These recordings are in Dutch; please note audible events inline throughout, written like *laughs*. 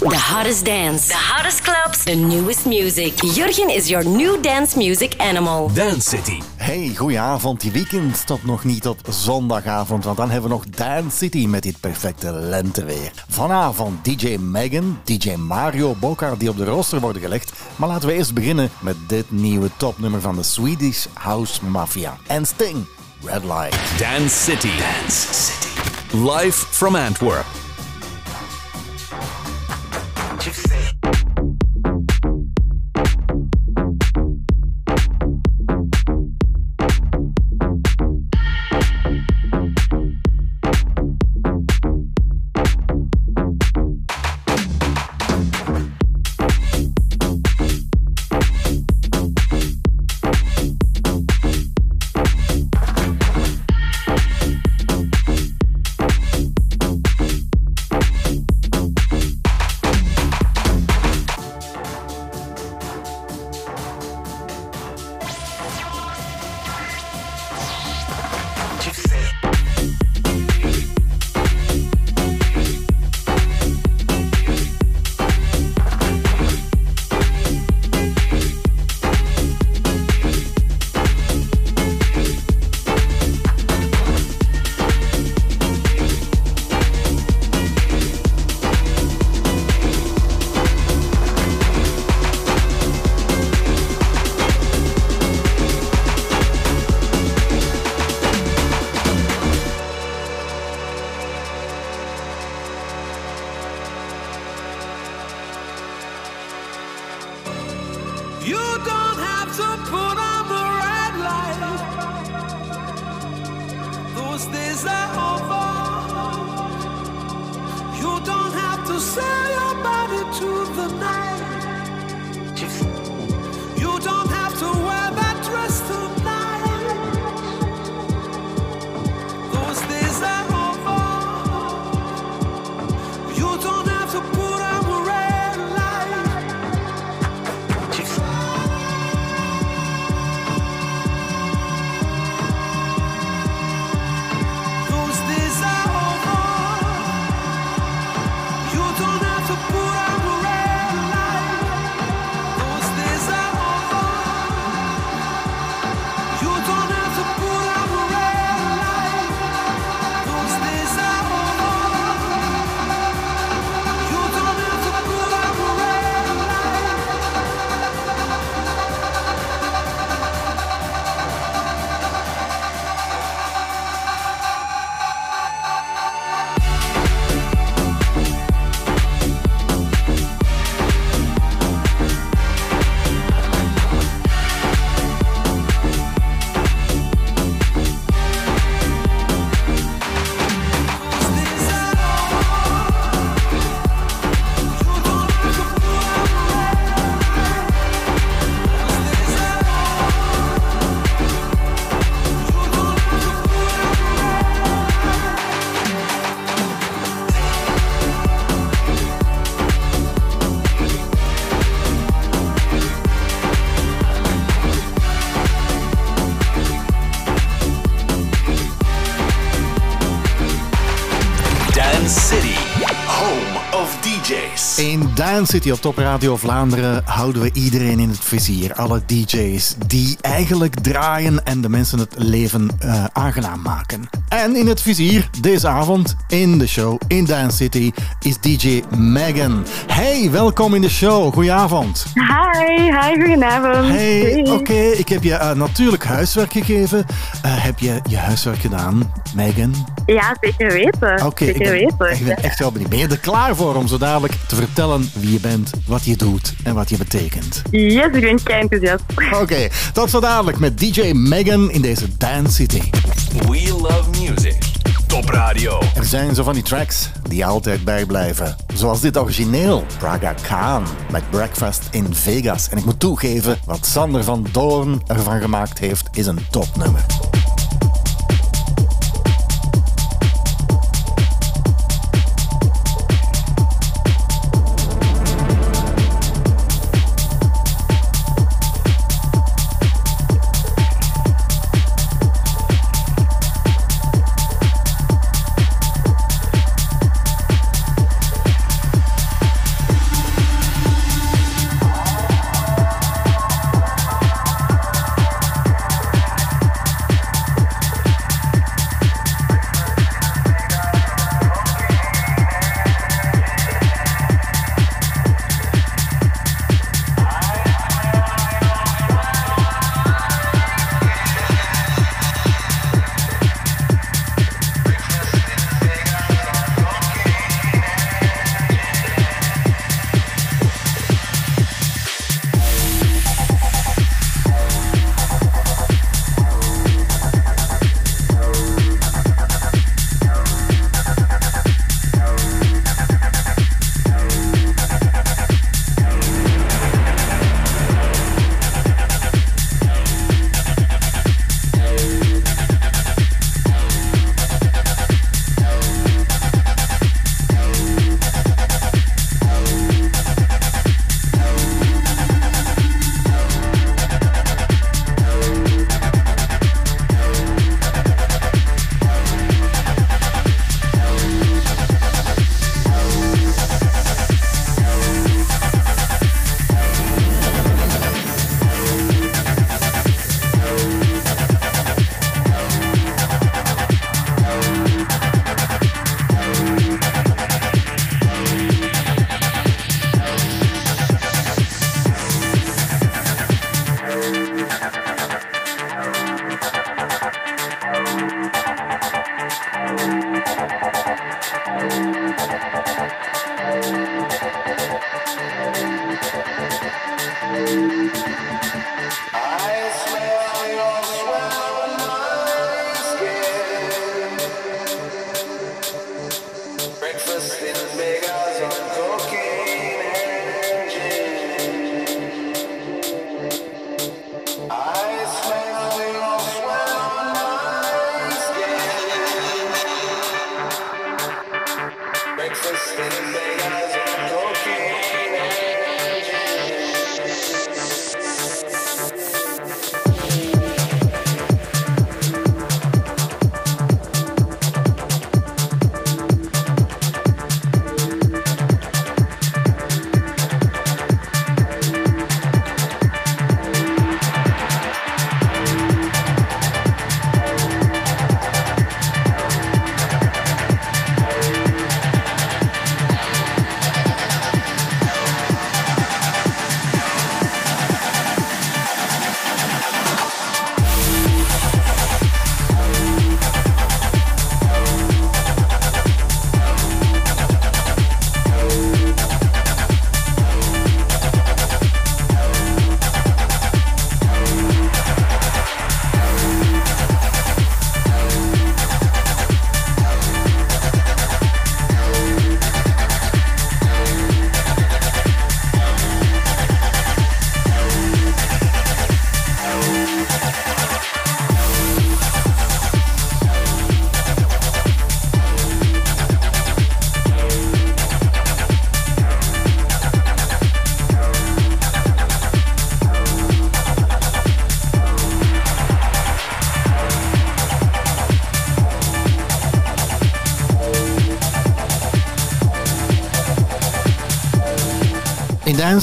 The hottest dance, the hottest clubs, the newest music. Jurgen is your new dance music animal. Dance City. Hey, goedenavond. Die weekend stopt nog niet tot zondagavond, want dan hebben we nog Dance City met dit perfecte lenteweer. Vanavond DJ Megan, DJ Mario Bokar die op de rooster worden gelegd. Maar laten we eerst beginnen met dit nieuwe topnummer van de Swedish House Mafia. En Sting, Red Light. Dance City. Dance City. Live from Antwerp. what you say. Dance City op Top Radio Vlaanderen houden we iedereen in het vizier. Alle DJ's die eigenlijk draaien en de mensen het leven uh, aangenaam maken. En in het vizier deze avond in de show in Dance City is DJ Megan. Hey, welkom in de show. Goedenavond. Hi, hi, goedenavond. Hey, oké, ik heb je uh, natuurlijk huiswerk gegeven. Uh, heb je je huiswerk gedaan, Megan? Ja, zeker weten. Oké, ik, weten. ik ben echt wel benieuwd. Ben je er klaar voor om zo dadelijk te vertellen wie je bent, wat je doet en wat je betekent? Yes, ik ben kei enthousiast. Oké, tot zo dadelijk met DJ Megan in deze Dance City. We love music. Top Radio. Er zijn zo van die tracks die altijd bijblijven. Zoals dit origineel, Praga Khan, met Breakfast in Vegas. En ik moet toegeven, wat Sander van Doorn ervan gemaakt heeft, is een topnummer. Dance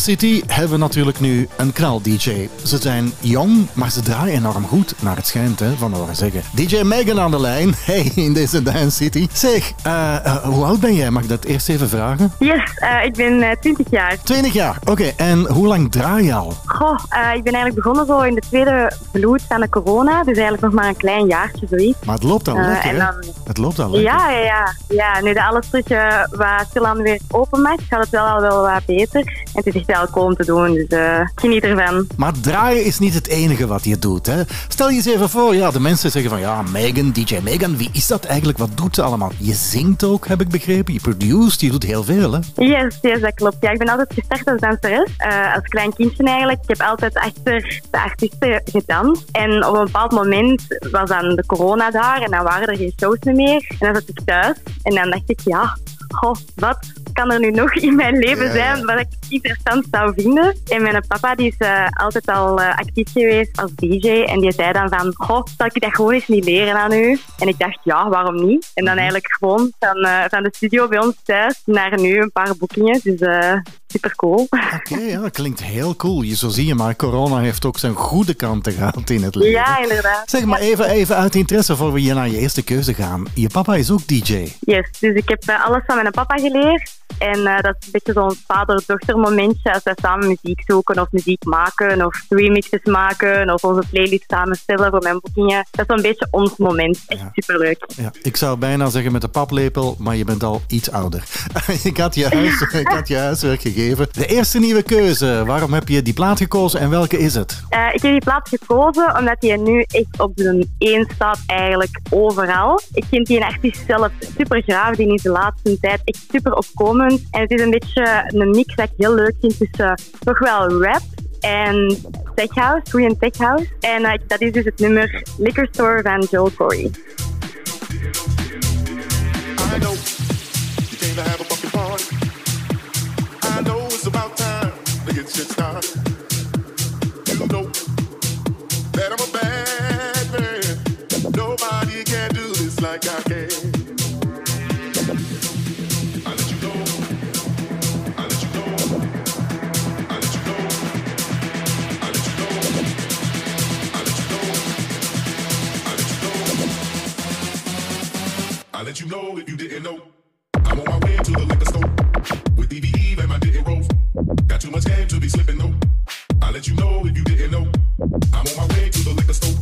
City hebben we natuurlijk nu een knal-DJ. Ze zijn jong, maar ze draaien enorm goed, naar het schijnt, hè, van horen zeggen. DJ Megan aan de lijn, *laughs* hey, in deze Dance City. Zeg, uh, uh, hoe oud ben jij? Mag ik dat eerst even vragen? Yes, uh, ik ben 20 jaar. 20 jaar, oké. En hoe lang draai je al? Goh, ik ben eigenlijk begonnen zo in de tweede vloed van de corona, dus eigenlijk nog maar een klein jaartje zoiets. Maar het loopt al lekker, dan... Het loopt al lekker. Ja, ja, ja. ja nu dat alles terug wat stilaan weer open maakt, gaat het wel al wel wat beter het is echt wel te doen, dus uh, geniet ervan. Maar draaien is niet het enige wat je doet. Hè? Stel je eens even voor, ja, de mensen zeggen van ja, Megan, DJ Megan, wie is dat eigenlijk? Wat doet ze allemaal? Je zingt ook, heb ik begrepen. Je produceert, je doet heel veel, hè? Yes, yes, dat klopt. Ja, ik ben altijd gestart als danseres. Uh, als klein kindje eigenlijk. Ik heb altijd achter de artiesten gedanst. En op een bepaald moment was dan de corona daar en dan waren er geen shows meer. En dan zat ik thuis en dan dacht ik, ja, goh, wat kan er nu nog in mijn leven zijn wat ik interessant zou vinden? En mijn papa die is uh, altijd al uh, actief geweest als DJ en die zei dan van, goh, zal ik dat gewoon eens niet leren aan u? En ik dacht, ja, waarom niet? En dan mhm. eigenlijk gewoon van, uh, van de studio bij ons thuis naar nu een paar boekingen. Dus super cool. Oké, ja, klinkt heel cool. Je, zo zie je maar, corona heeft ook zijn goede kanten gehad in het leven. Ja, inderdaad. Zeg maar even, even uit interesse voor we hier naar je eerste keuze gaan. Je papa is ook DJ. Yes, dus ik heb alles van mijn papa geleerd. En uh, dat is een beetje zo'n vader-dochter momentje als wij samen muziek zoeken of muziek maken of remixes maken of onze playlist samenstellen voor mijn boekingen. Dat is een beetje ons moment. Echt superleuk. Ja, ik zou bijna zeggen met de paplepel, maar je bent al iets ouder. *laughs* ik, had je huis, *laughs* ik had je huiswerk gegeven. De eerste nieuwe keuze, waarom heb je die plaat gekozen en welke is het? Uh, ik heb die plaat gekozen omdat die nu echt op de 1 staat eigenlijk overal. Ik vind die artiest zelf super graag. Die is de laatste tijd echt super opkomend en het is een beetje een mix dat ik heel leuk vind tussen toch wel rap en tech house, tech house. En uh, dat is dus het nummer Liquor Store van Joel Corey. I know you came to have a You know that I'm a bad man. Nobody can do this like I can. I'll let you know if you didn't know. too much game to be slipping, no. I'll let you know if you didn't know. I'm on my way to the liquor store.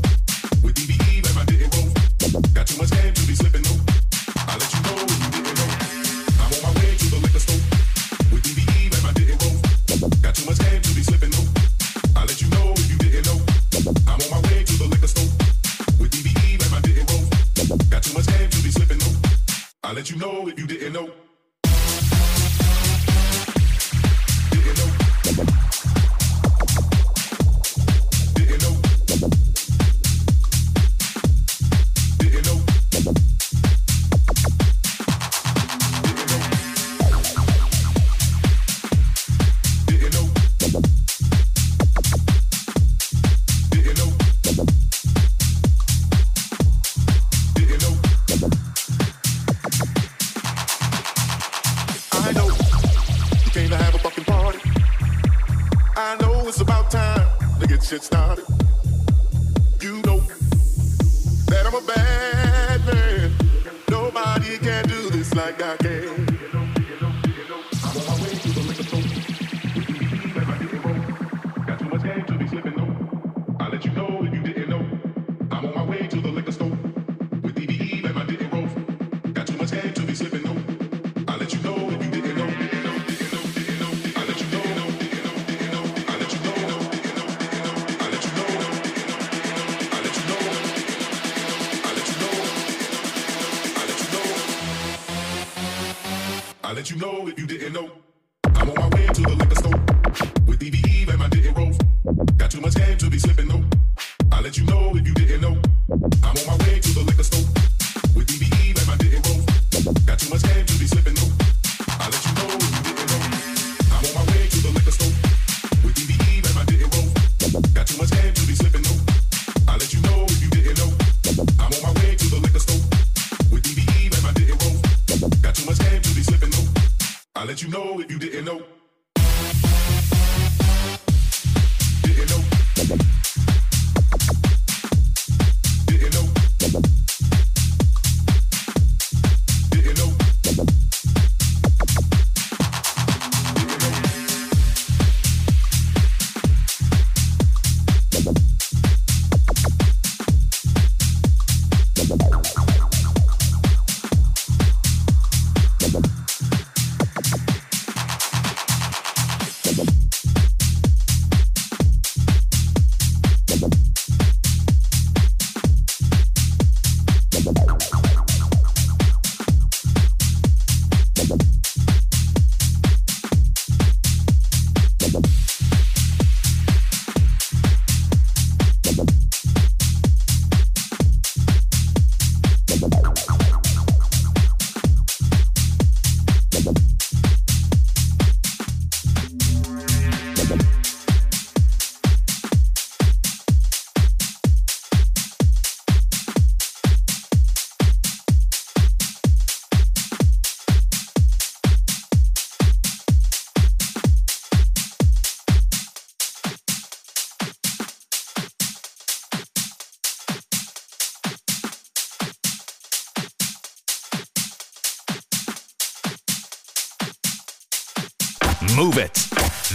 move it.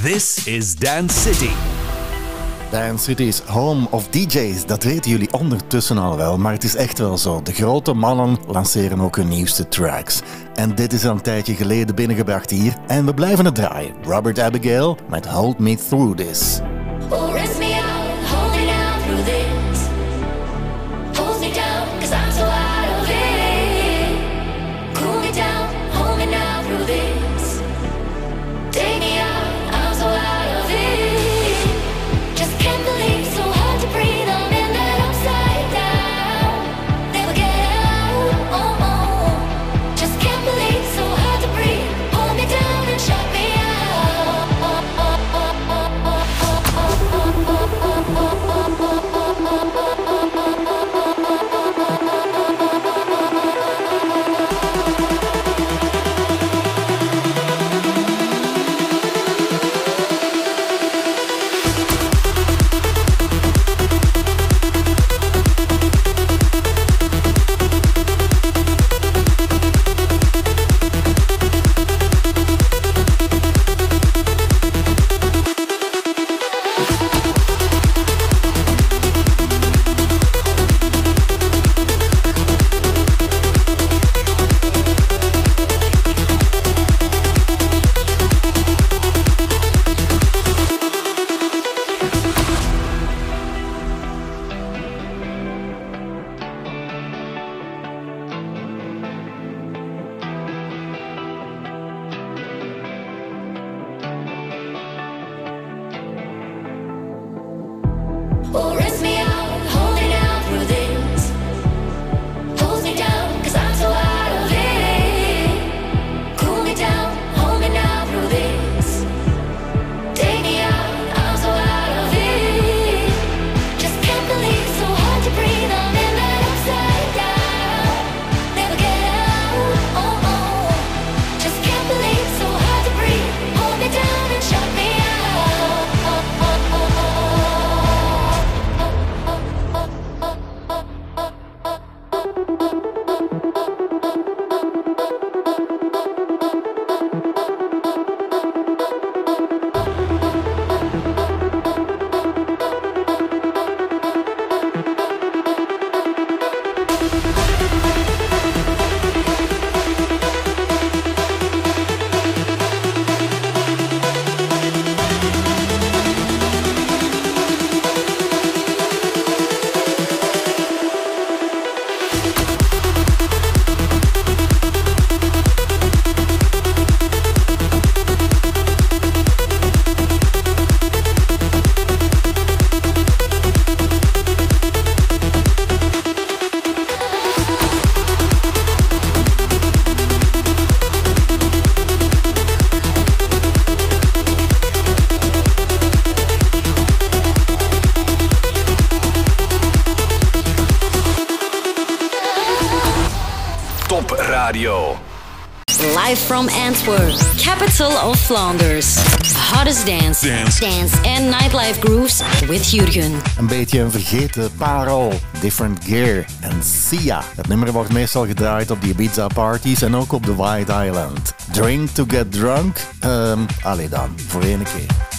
This is Dance City. Dance City is home of DJs, dat weten jullie ondertussen al wel, maar het is echt wel zo. De grote mannen lanceren ook hun nieuwste tracks. En dit is al een tijdje geleden binnengebracht hier en we blijven het draaien. Robert Abigail met Hold Me Through This. Dance. Dance Nightlife Grooves with Jurgen. Een beetje een vergeten parel, Different Gear en Sia. Het nummer wordt meestal gedraaid op die Ibiza parties en ook op de White Island. Drink to get drunk? Um, allee dan, voor één keer.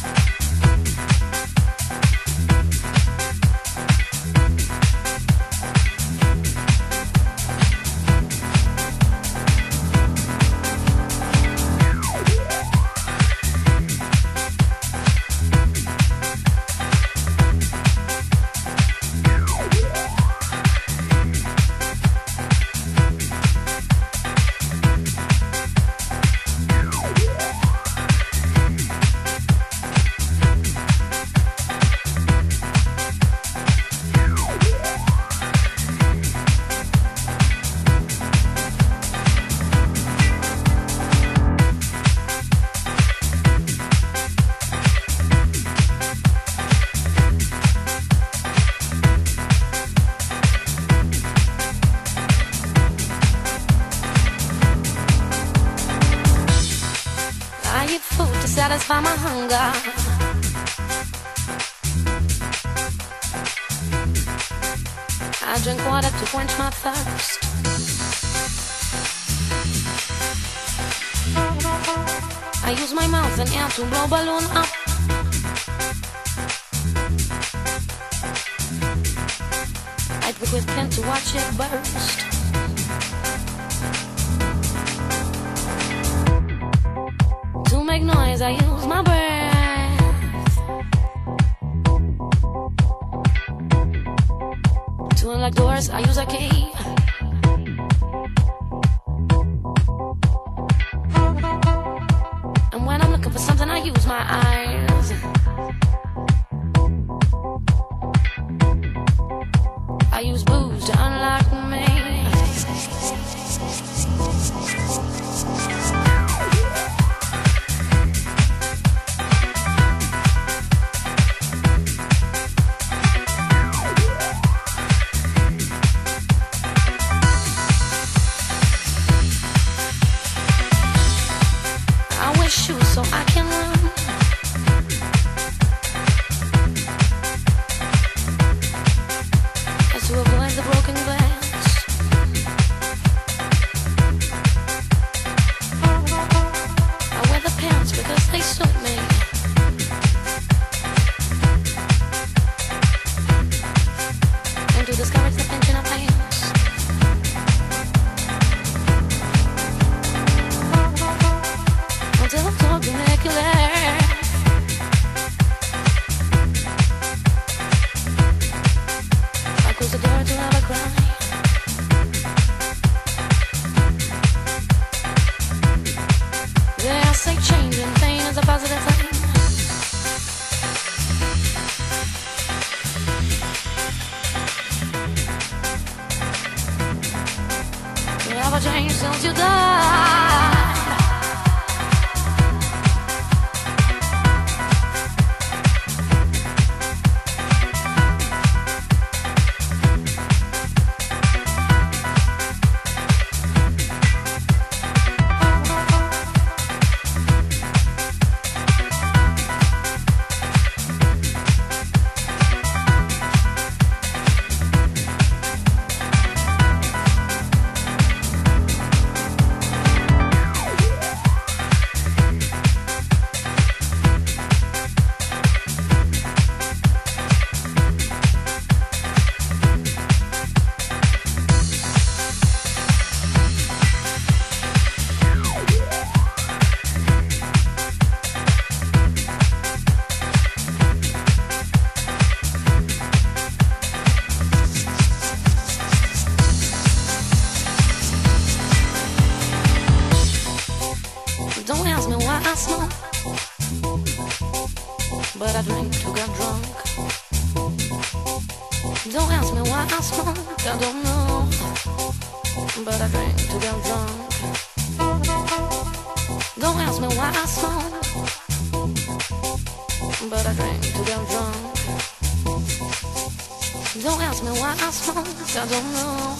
I don't know,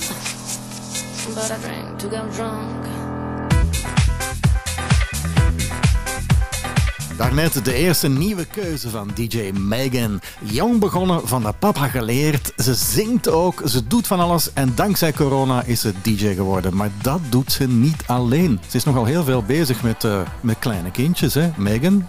but I drank to get drunk. Daarnet de eerste nieuwe keuze van DJ Megan. Jong begonnen, van de papa geleerd. Ze zingt ook, ze doet van alles en dankzij corona is ze DJ geworden. Maar dat doet ze niet alleen. Ze is nogal heel veel bezig met, uh, met kleine kindjes, hè, Megan?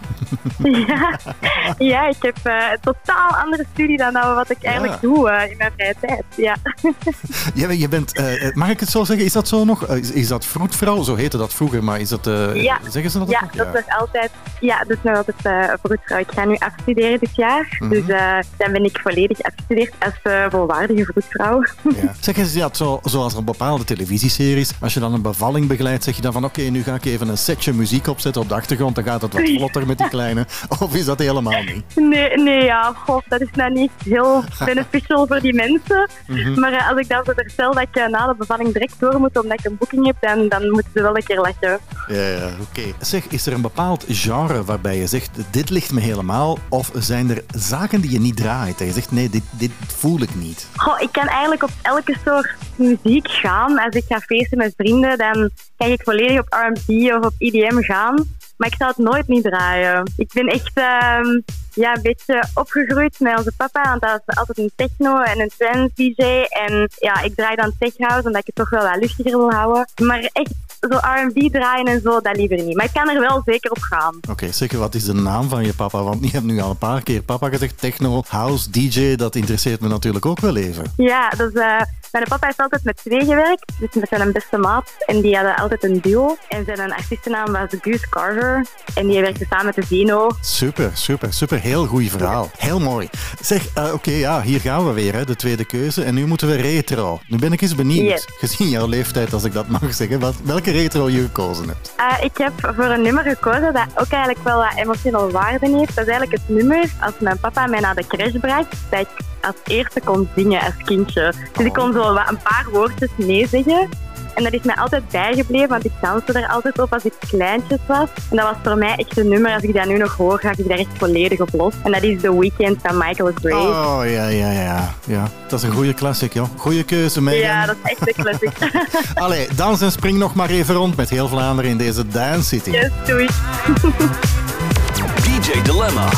Ja, *laughs* ja ik heb eh, een totaal andere studie dan wat ik eigenlijk doe eh, in mijn vrije tijd. Ja. *laughs* Je, je bent, eh, mag ik het zo zeggen, is dat zo nog? Eh, Is, is dat vroedvrouw? Zo heette dat vroeger, maar is dat, eh, Ja. zeggen ze dat Ja, nog? dat is nog altijd, ja, dat is nog altijd eh vroedvrouw. Ik ga nu afstuderen dit jaar. Mhm. Dus eh, dan ben ik volledig afgestudeerd als eh, volwaardige vroedvrouw. Ja. Zeg eens, ja, zo, zoals er bepaalde televisieseries, als je dan een bevalling begeleidt, zeg je dan van oké, nu ga ik even een setje muziek opzetten op de achtergrond, dan gaat het wat vlotter met die *laughs* kleine. Of is dat helemaal niet? Nee, nee ja, goh, dat is nou niet heel *laughs* beneficial voor die mensen. Mhm. Maar eh, als ik dan zo vertel dat ik eh, na de bevalling direct door moet omdat ik een boeking heb, dan, dan moeten ze wel een keer lachen. Ja, ja, oké. Zeg, is er een bepaald genre waarbij je zegt, dit ligt me helemaal? Of zijn er zaken die je niet draait? Dat je zegt, nee, dit, dit voel ik niet. Goh, ik kan eigenlijk op elke soort muziek gaan. Als ik ga feesten met vrienden, dan kan ik volledig op R&B of op EDM gaan. Maar ik zou het nooit niet draaien. Ik ben echt ehm, ja, een beetje opgegroeid met onze papa. Want dat was altijd een techno en een trance DJ. En ja, ik draai dan tech house, omdat ik het toch wel wat luchtiger wil houden. Maar echt zo R&B draaien en zo, dat liever niet. Maar ik kan er wel zeker op gaan. Oké, zeg, wat is de naam van je papa? Want je hebt nu al een paar keer papa gezegd, techno, house, DJ, dat interesseert me natuurlijk ook wel even. Ja, dus eh, mijn papa heeft altijd met twee gewerkt, dus met zijn beste maat. En die hadden altijd een duo. En zijn artiestennaam was Goose Carver. En die werkte samen met de Zeno. Super, super, super. Heel goed verhaal. Heel mooi. Zeg, eh, oké, ja, hier gaan we weer, hè, de tweede keuze. En nu moeten we retro. Nu ben ik eens benieuwd, Yes. gezien jouw leeftijd, als ik dat mag zeggen, wat, welke retro je gekozen hebt. Eh, ik heb voor een nummer gekozen dat ook eigenlijk wel wat emotionele waarde heeft. Dat is eigenlijk het nummer als mijn papa mij naar de crash bracht, dat ik als eerste kon zingen als kindje. Dus ik kon zo wat een paar woordjes meezeggen. En dat is mij altijd bijgebleven, want ik danste er altijd op als ik kleintjes was. En dat was voor mij echt een nummer, als ik dat nu nog hoor, ga ik daar echt volledig op los. En dat is The Weeknd van Michael Gray. Oh, ja, ja, ja. ja. Dat is een goede classic, joh. Goeie keuze, Megan. Ja, dat is echt een classic. *laughs* Allee, dans en spring nog maar even rond met heel Vlaanderen in deze Dance City. yes, doei. *laughs* DJ Dilemma.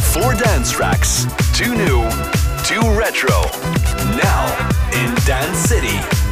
Four dance tracks. Two new, two retro. Now in Dance City.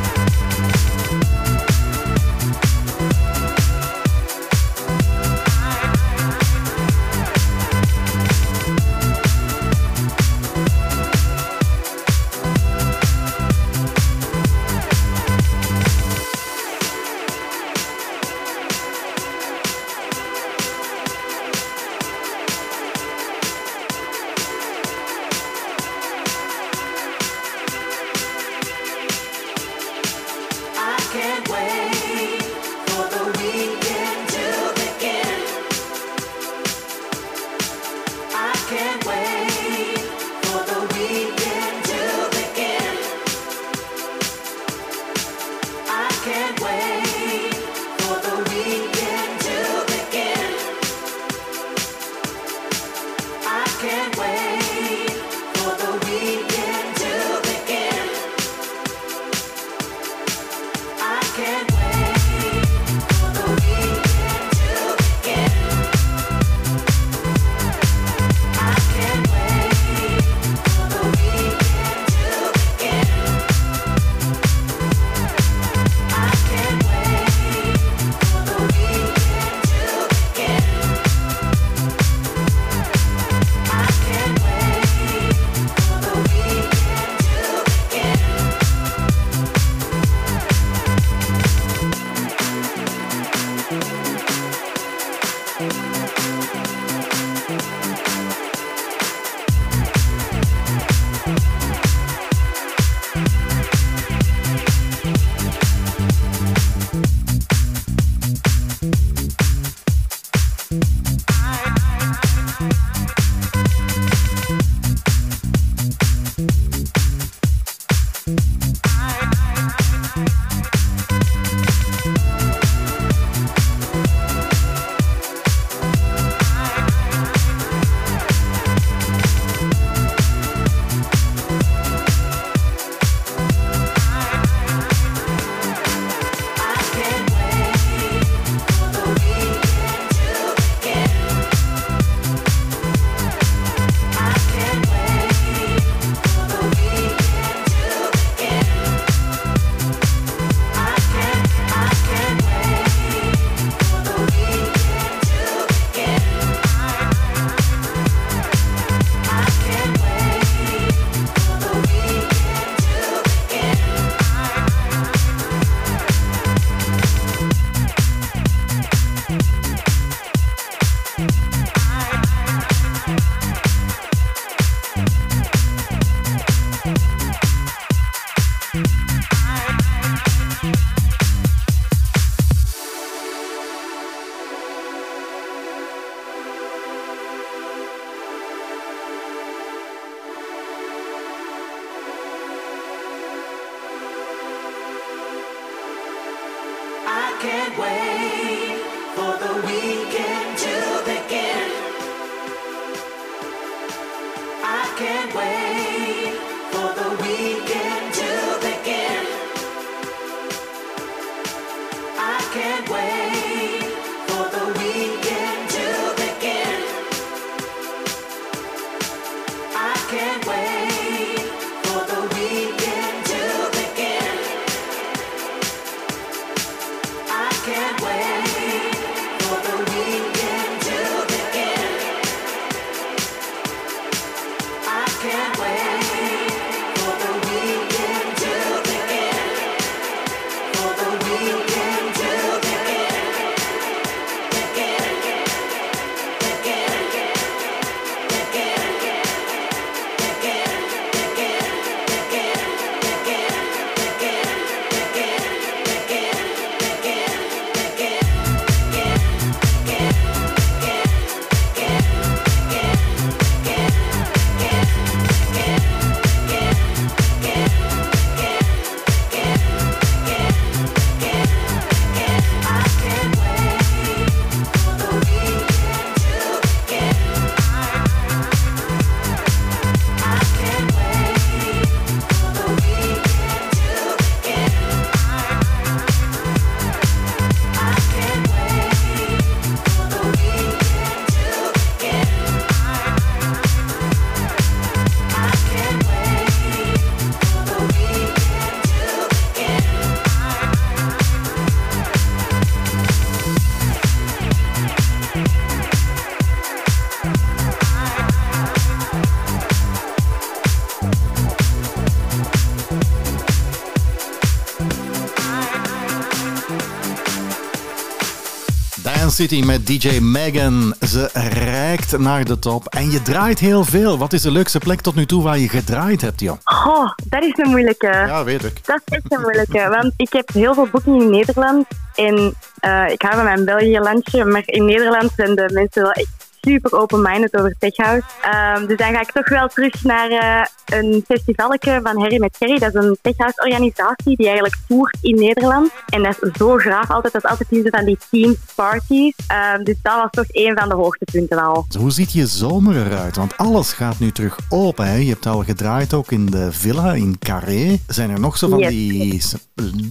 City met DJ Megan. Ze reikt naar de top en je draait heel veel. Wat is de leukste plek tot nu toe waar je gedraaid hebt, joh? Goh, dat is een moeilijke. Ja, weet ik. Dat is echt een moeilijke, want ik heb heel veel boekingen in Nederland. En eh, ik hou van mijn België-landje, maar in Nederland zijn de mensen wel echt super open-minded over Tech House. Ehm, dus dan ga ik toch wel terug naar eh, een festivaletje van Harry met Kerry. Dat is een Tech House organisatie die eigenlijk toert in Nederland. En dat is zo graaf altijd. Dat is altijd in van die team parties. Ehm, dus dat was toch een van de hoogtepunten al. Hoe ziet je zomer eruit? Want alles gaat nu terug open. Hè? Je hebt al gedraaid ook in de villa in Carré. Zijn er nog zo van Yes. die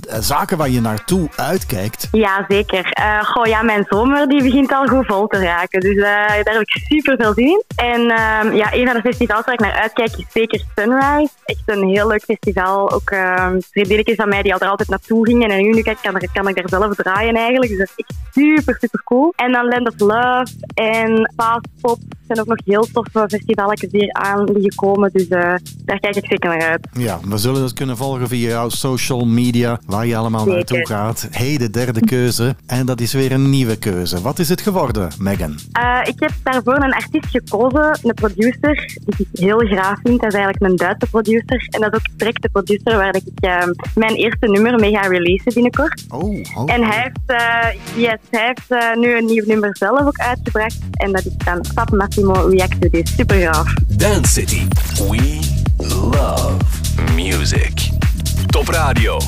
eh, zaken waar je naartoe uitkijkt? Ja, zeker. Eh goh, ja, mijn zomer die begint al goed vol te raken. Dus eh, daar heb ik super veel zin in. En ehm, ja, een van de festivals waar ik naar uitkijk is zeker Sunrise. Echt een heel leuk festival. Ook ehm vriendinnetjes van mij die er altijd naartoe gingen. En nu kan, er, kan ik daar zelf draaien eigenlijk. Dus dat is echt super, super cool. En dan Land of Love en Fast Pop zijn ook nog heel toffe festivalletjes die hier aan liggen komen. Dus eh, daar kijk ik zeker naar uit. Ja, we zullen het kunnen volgen via jouw social media, waar je allemaal Zeker. naartoe gaat. Hey, de derde keuze. En dat is weer een nieuwe keuze. Wat is het geworden, Megan? Eh, ik heb daarvoor een artiest gekozen, een producer, die ik heel graag vind. Dat is eigenlijk een Duitse producer. En dat is ook direct de producer waar ik eh, mijn eerste nummer mee ga releasen binnenkort. Oh, oh. En hij heeft, yes, hij heeft nu een nieuw nummer zelf ook uitgebracht. En dat is dan Fab Massimo React to This. Super gaaf. Dance City. We love music. Top Radio.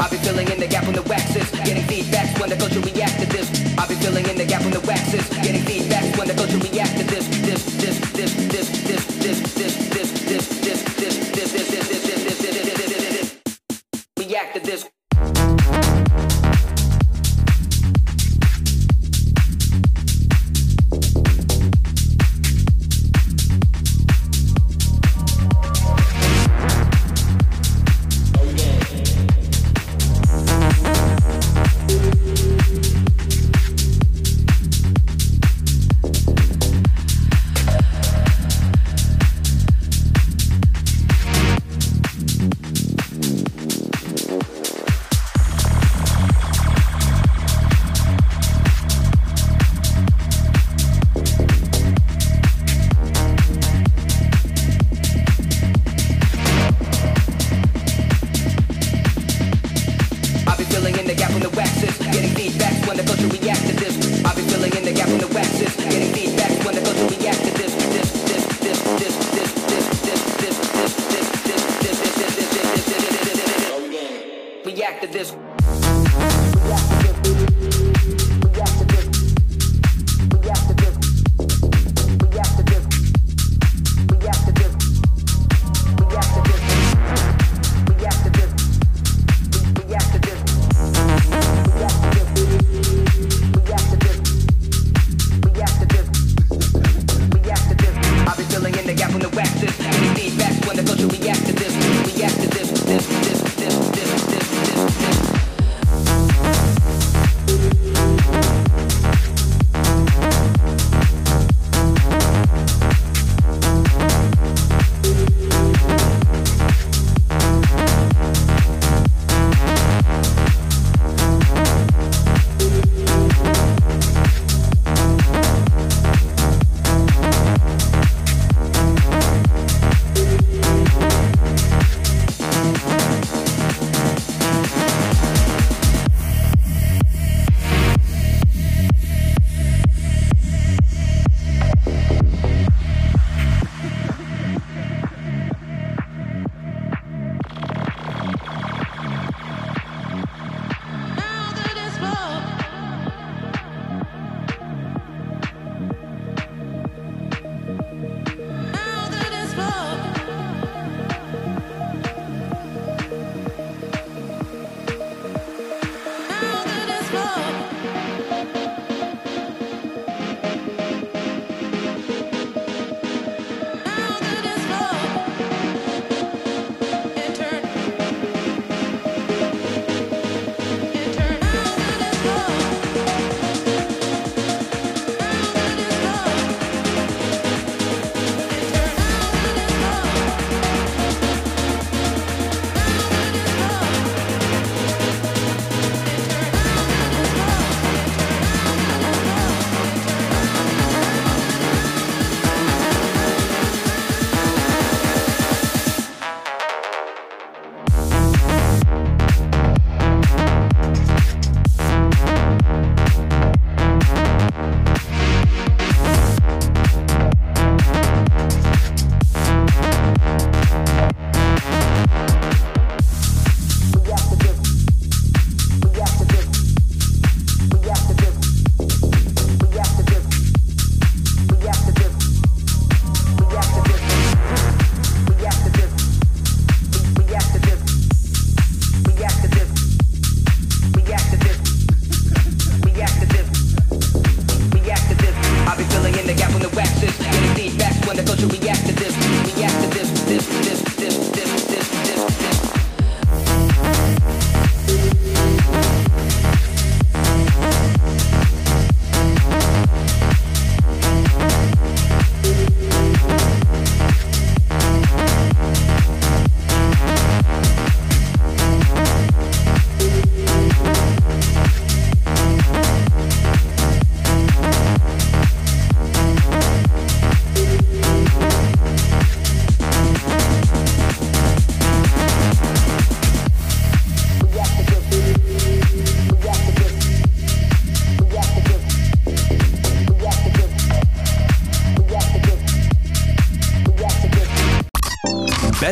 I'll filling in the gap when the wax is getting feedbacks when the culture react to this. I'll be filling in the gap when the wax is getting feedbacks when the culture react to this, this, this, this. This, this, this, this, this, this, this, this, this, this, this, this, this, this, this, this, this, this, this, this. React to this.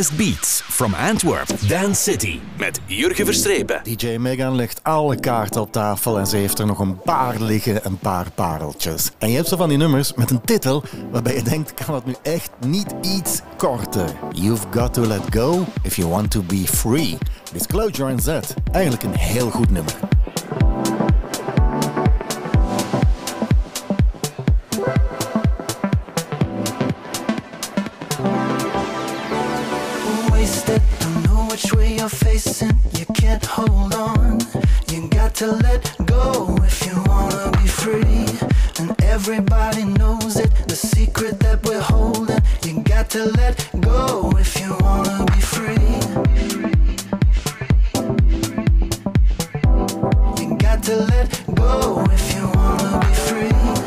best beats from Antwerp, Dance City met Jurgen Verstrepen. DJ Megan legt alle kaarten op tafel en ze heeft er nog een paar liggen, een paar pareltjes. En je hebt zo van die nummers met een titel waarbij je denkt, kan het nu echt niet iets korter? You've got to let go if you want to be free. Disclosure and Z, eigenlijk een heel goed nummer. to let go if you wanna be free.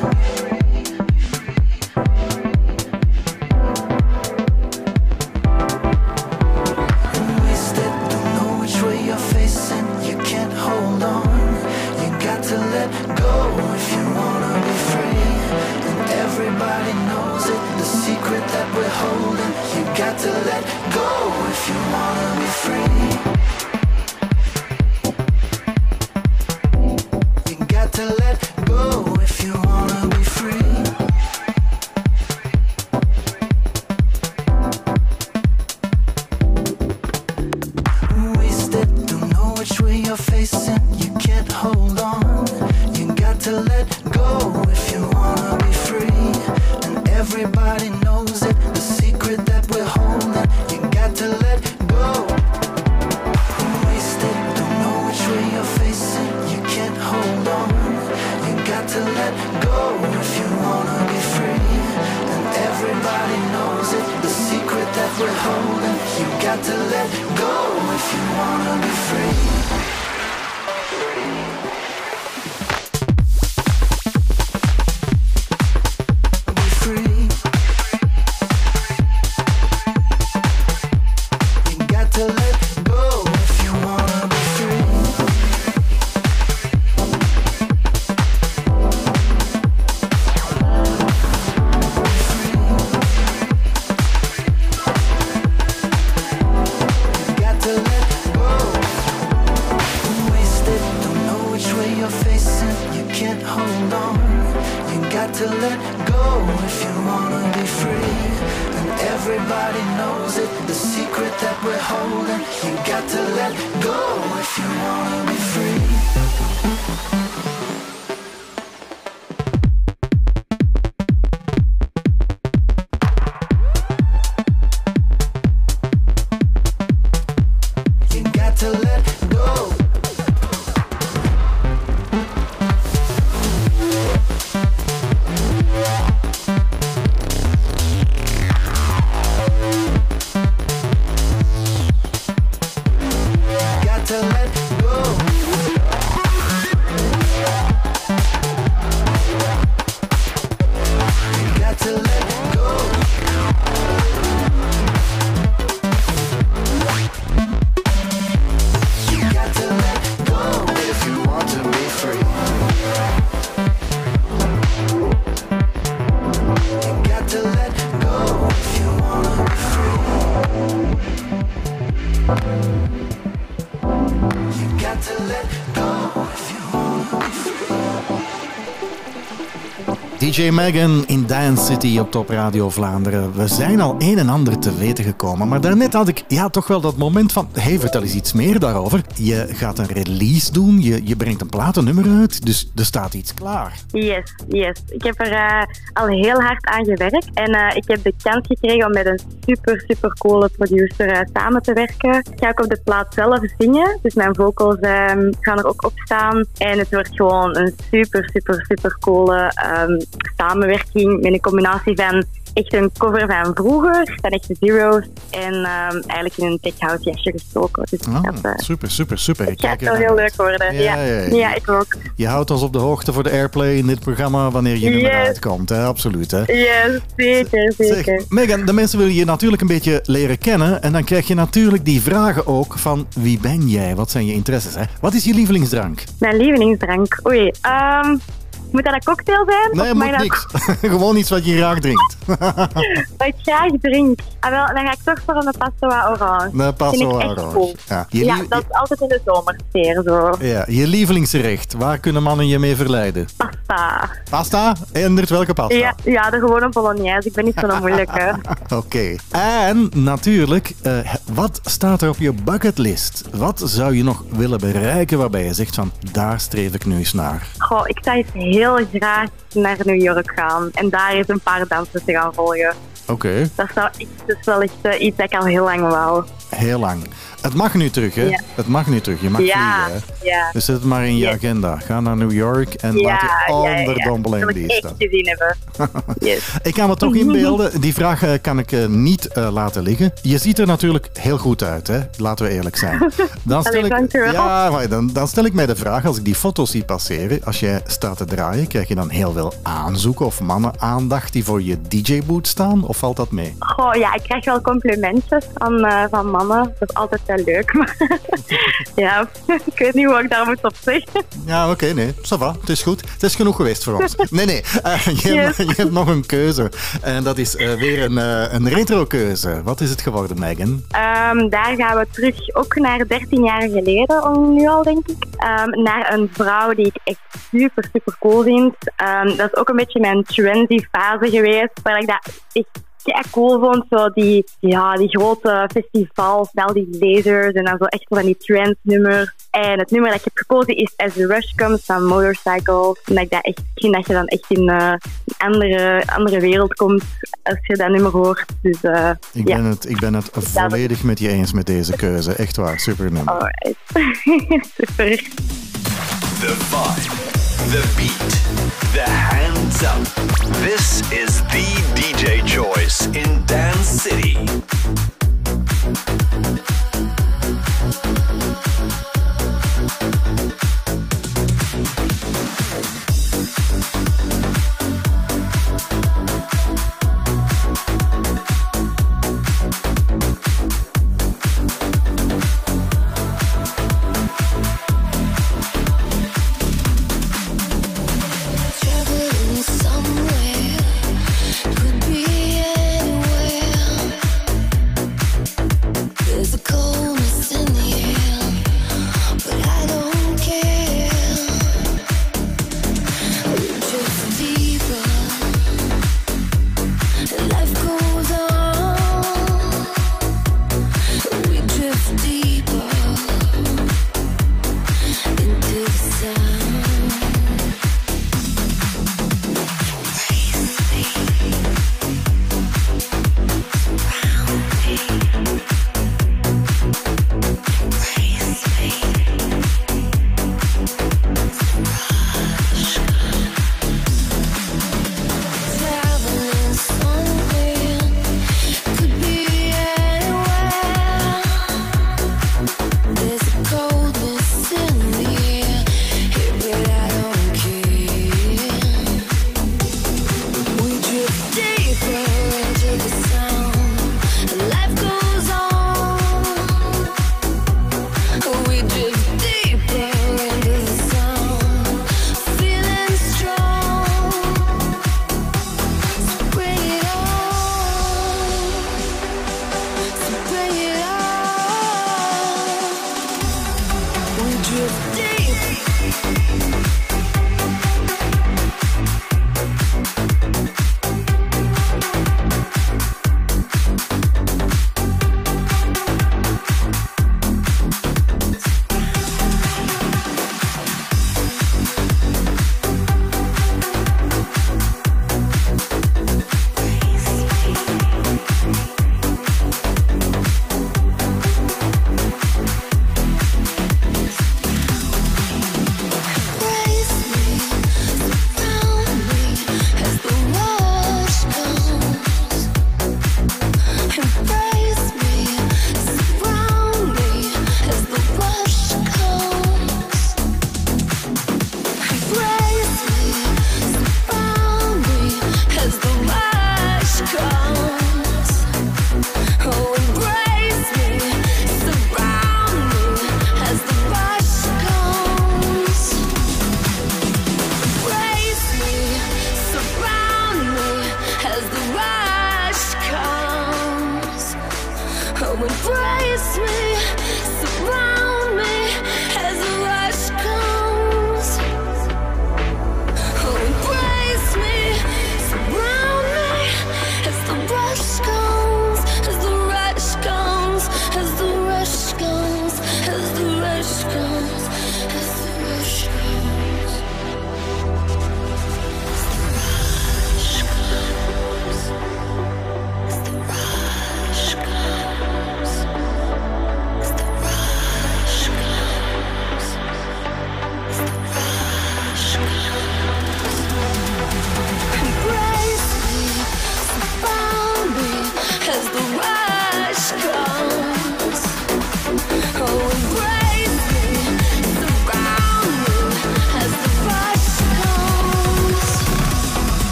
DJ Megan in Dance City op Top Radio Vlaanderen. We zijn al een en ander te weten gekomen, maar daarnet had ik ja, toch wel dat moment van... hey, vertel eens iets meer daarover. Je gaat een release doen, je, je brengt een platennummer uit, dus er staat iets klaar. Yes, yes. Ik heb er eh, al heel hard aan gewerkt. En eh, ik heb de kans gekregen om met een super, super coole producer eh, samen te werken. Ik ga ook op de plaat zelf zingen. Dus mijn vocals ehm, gaan er ook op staan. En het wordt gewoon een super, super, super coole ehm, samenwerking met een combinatie van echt een cover van vroeger, van echte Zero's. En ehm, eigenlijk in een tech house jasje gestoken. Dus Ah, dat, eh, super, super, super. Ik het gaat wel heel leuk worden. Ja, Ja, ja, ja, ja. ik ook. Je houdt ons op de hoogte voor de airplay in dit programma wanneer je nummer Yes. uitkomt. Hè? Absoluut. Hè? Yes, zeker, zeker. Zeg, Megan, de mensen willen je natuurlijk een beetje leren kennen. En dan krijg je natuurlijk die vragen ook van wie ben jij? Wat zijn je interesses? Hè? Wat is je lievelingsdrank? Mijn lievelingsdrank. Oei, ehm, moet dat een cocktail zijn? Nee, Of moet niks. *laughs* Gewoon iets wat je graag drinkt. *laughs* Wat ik graag drink. Ah, wel, dan ga ik toch voor een Passoa Orange. Een echt Orange. cool. Ja, Ja, dat is altijd in de zomersfeer zo. Ja, je lievelingsgerecht. Waar kunnen mannen je mee verleiden? Pasta. Pasta? Endert welke pasta? Ja, ja, de gewone Bolognese. Ik ben niet zo'n moeilijke. *laughs* Oké. En natuurlijk, eh, wat staat er op je bucketlist? Wat zou je nog willen bereiken waarbij je zegt van daar streef ik nu eens naar? Goh, ik zou eens heel graag naar New York gaan. En daar eens een paar dansen te gaan volgen. Oké, Dat, zou dat is wel echt eh, iets dat ik al heel lang wou. heel lang. Het mag nu terug, hè? Ja. Het mag nu terug. Je mag Ja, vliegen, hè? ja. Dus zet het maar in je Yes. agenda. Ga naar New York en ja, laat je ja, ja. wil die staan. gezien hebben. *laughs* Yes. Ik kan me toch inbeelden, die vraag eh, kan ik eh, niet eh, laten liggen. Je ziet er natuurlijk heel goed uit, hè? laten we eerlijk zijn. *laughs* Dan stel, Allee, ik, ja, maar dan, dan stel ik mij de vraag, als ik die foto's zie passeren, als jij staat te draaien, krijg je dan heel veel aanzoeken of mannen aandacht die voor je DJ-boot staan? Of valt dat mee? Goh, ja, ik krijg wel complimentjes van, van mannen. Dat is altijd wel leuk. Maar *laughs* ja, *laughs* ik weet niet hoe ik daar moet op zeggen. Ja, oké, nee, ça va, het is goed. Het is genoeg geweest voor ons. Nee, nee, eh, *laughs* je, hebt, Yes. je hebt nog een keuze. En dat is eh, weer een, eh, een retro-keuze. Wat is het geworden, Megan? Ehm, daar gaan we terug ook naar 13 jaar geleden, om nu al denk ik. Ehm, naar een vrouw die ik echt super, super cool vind. Ehm, dat is ook een beetje mijn trendy fase geweest, waar ik dat echt kei cool vond. Zo die, ja, die grote festivals, al die lasers en dan zo echt van die trance nummers. En het nummer dat ik heb gekozen is As the Rush Comes van Motorcycle. En dat ik dat echt ik vind dat je dan echt in eh, een andere, andere wereld komt als je dat nummer hoort. Dus eh, Ik ja. ben, het, ik ben het volledig met je eens met deze keuze. Echt waar, super nummer. Alright. *laughs* Super. The vibe, the beat, the hands up. This is the DJ choice in Dance City.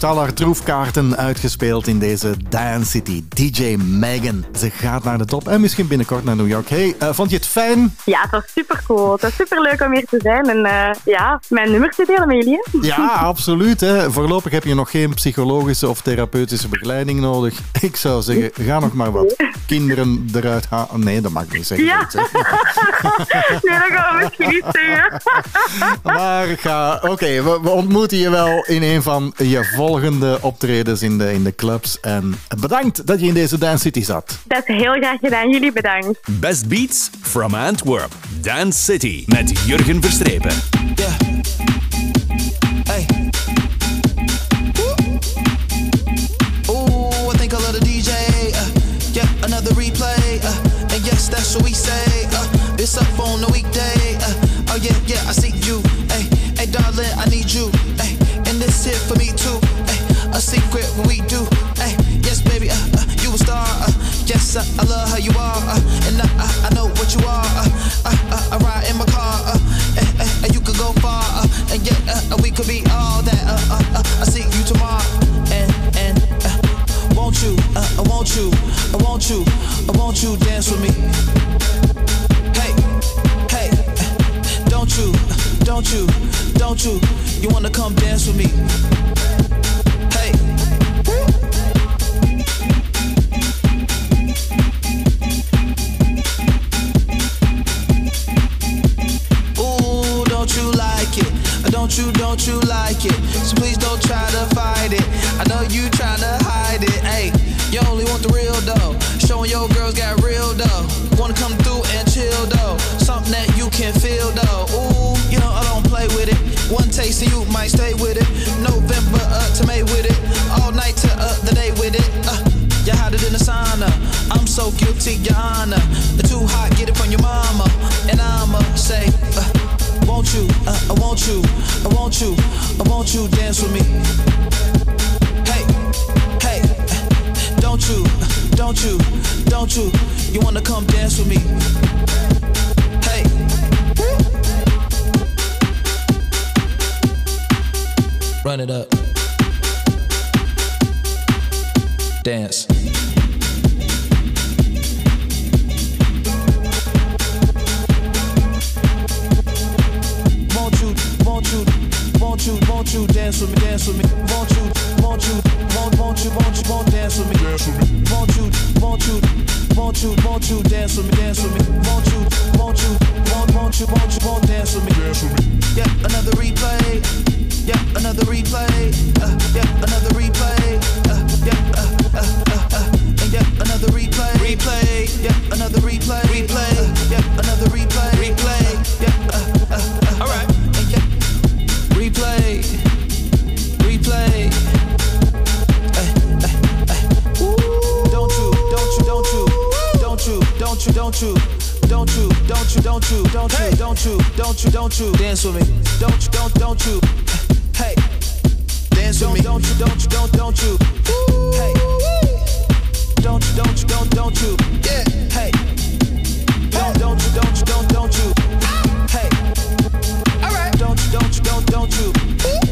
Heeft al haar troefkaarten uitgespeeld in deze Dance City. DJ Megan. Ze gaat naar de top en misschien binnenkort naar New York. Hey, eh, vond je het fijn? Ja, het was super cool. Het was super leuk om hier te zijn en eh, ja, mijn nummers te delen met jullie. Ja, absoluut. Hè. Voorlopig heb je nog geen psychologische of therapeutische begeleiding nodig. Ik zou zeggen, ga nog maar wat kinderen eruit halen. Nee, dat mag ik niet zeggen. Ja. *laughs* nee, dat gaan we misschien niet zeggen. *laughs* Maar ga, oké, we, we ontmoeten je wel in een van je volgende optredens in de, in de clubs. En bedankt dat je in deze Dance City zat. Dat is heel graag gedaan. Jullie bedankt. Best Beats from Antwerp. Dance City met Jurgen Verstrepen. Yeah. Another replay. Uh, and yes, that's what we say. Uh, it's up on the weekday. Uh, oh yeah, yeah, I see you. Hey, hey, darling, I need you. Hey, and this here for me too. Hey, a secret we do. Hey, yes, baby, uh, uh, you a star. Uh, yes, I, I love how you are. Uh, and I, I, know what you are. Uh, uh, uh, I ride in my car. Uh, eh, eh, and you could go far. Uh, and yeah, uh, uh, we could be all that. Uh, uh, uh, I see you tomorrow. Want you, I want you, I want you dance with me. Hey, hey, don't you, don't you, don't you, you wanna come dance with me? Hey. Ooh, don't you like it? Don't you, don't you like it? So please don't try to fight it. I know you tryna hide it. Hey, real though. Showing your girls got real though. Wanna come through and chill though. Something that you can feel though. Ooh, you know I don't play with it. One taste and you might stay with it. November uh, to May with it. All night to uh, the day with it. Uh, you it in the sauna. I'm so guilty, your honor. The too hot, get it from your mama. And I'ma say, uh, won't you, uh, I want you, I want you, I want you dance with me. Hey, hey, don't you, don't you, don't you, you wanna come dance with me? Hey. Run it up. Dance. Won't you, won't you, won't you, won't you dance with me, dance with me? Won't you, won't you, won't, won't you, won't you, won't dance with me? Dance with me. Won't you, won't you, won't you, won't you dance with me, dance with me? Won't you, won't you, won't, won't you, won't you, won't dance with me? Dance with me. Yeah, another replay. Yeah, another replay. Uh, yeah, another replay. Uh, yeah, uh, uh, uh, uh. And yeah, another replay. Replay. Yeah, another replay. Replay. Uh, yeah, don't you, don't you. Don't you, don't you, don't you, don't you, don't you, don't you, dance with me? Don't you, don't, don't you, hey, dance with me? Don't you, don't you, don't, don't you, hey, don't you, don't you, don't, don't you, yeah, hey, don't, don't you, don't you, don't, don't you, hey, all right, don't you, don't you, don't, don't you,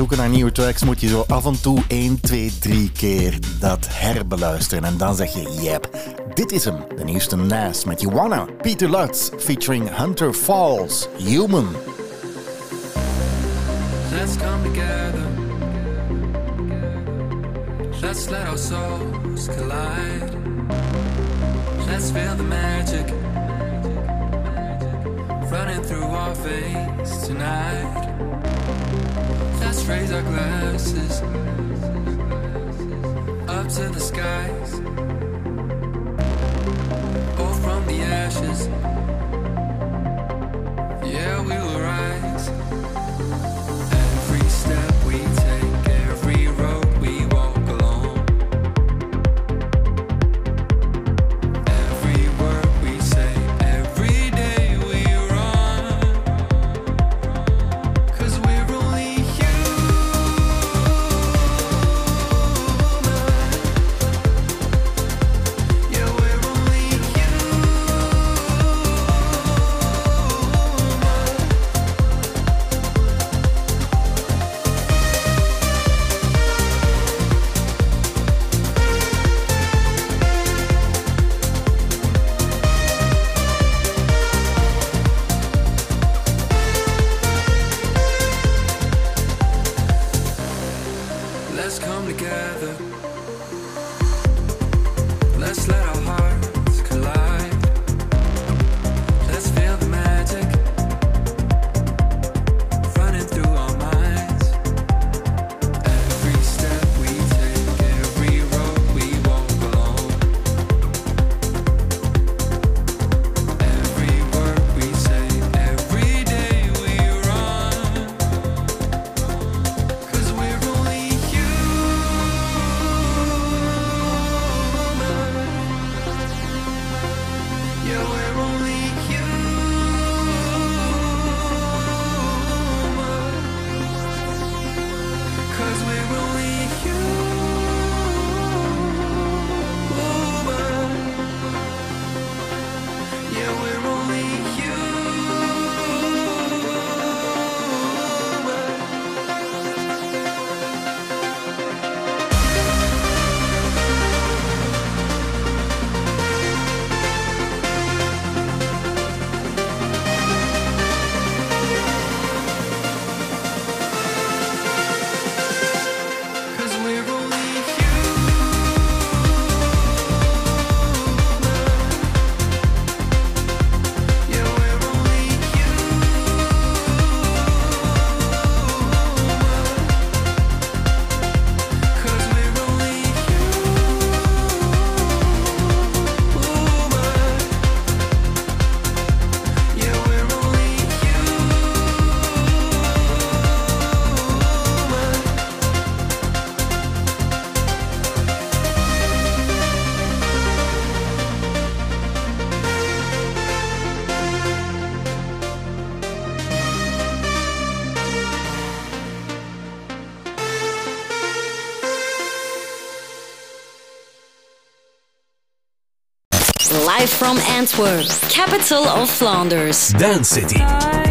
zoeken naar nieuwe tracks moet je zo af en toe 1, 2, 3 keer dat herbeluisteren. En dan zeg je, yep, dit is hem. De nieuwste Nas met Joanna, Peter Lutz, featuring Hunter Falls, Human. Let's come together. Let's let our souls collide. Let's feel the magic running through our veins tonight. Let's raise our glasses up to the skies. Or from the ashes. Yeah, we will rise. From Antwerp, capital of Flanders. Dance City.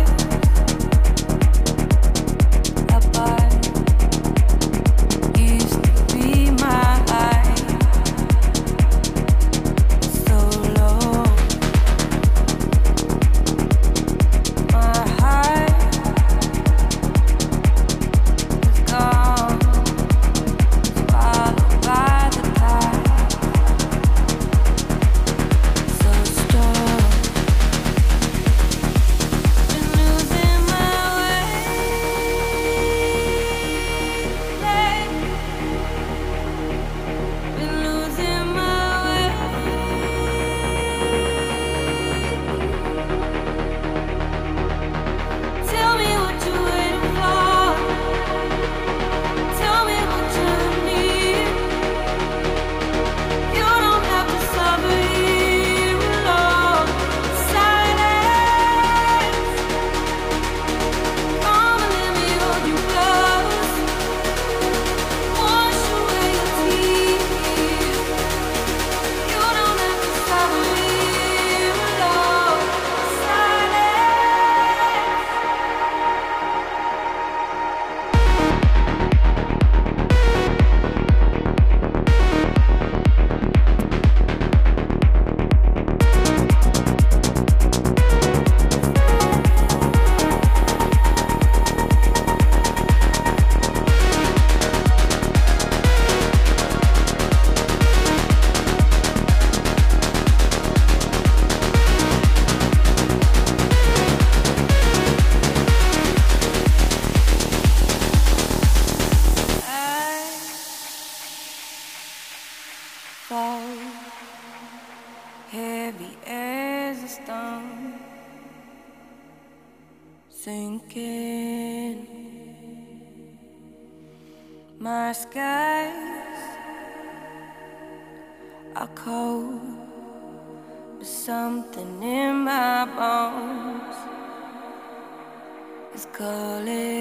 Calling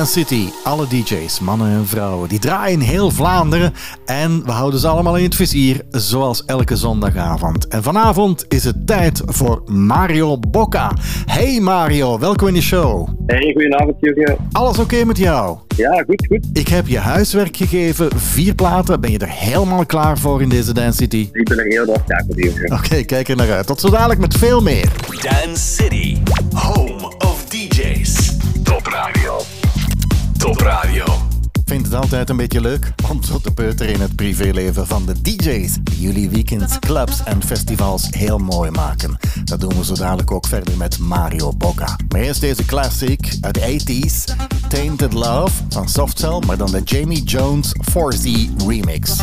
Dance City, alle DJ's, mannen en vrouwen, die draaien heel Vlaanderen en we houden ze allemaal in het vizier, zoals elke zondagavond. En vanavond is het tijd voor Mario Bocca. Hey Mario, welkom in de show. Hey, goedenavond Jurgen. Alles oké met jou? Ja, goed, goed. Ik heb je huiswerk gegeven, vier platen. Ben je er helemaal klaar voor in deze Dance City? Ik ben er heel erg klaar voor Jurgen. Oké, kijk er naar uit. Tot zo dadelijk met veel meer. Dance City, altijd een beetje leuk om zo te peuteren in het privéleven van de DJ's. Die jullie weekends, clubs en festivals heel mooi maken. Dat doen we zo dadelijk ook verder met Mario Bocca. Maar eerst deze classic uit de 80s. Tainted Love van Softcell, maar dan de Jamie Jones 4Z remix.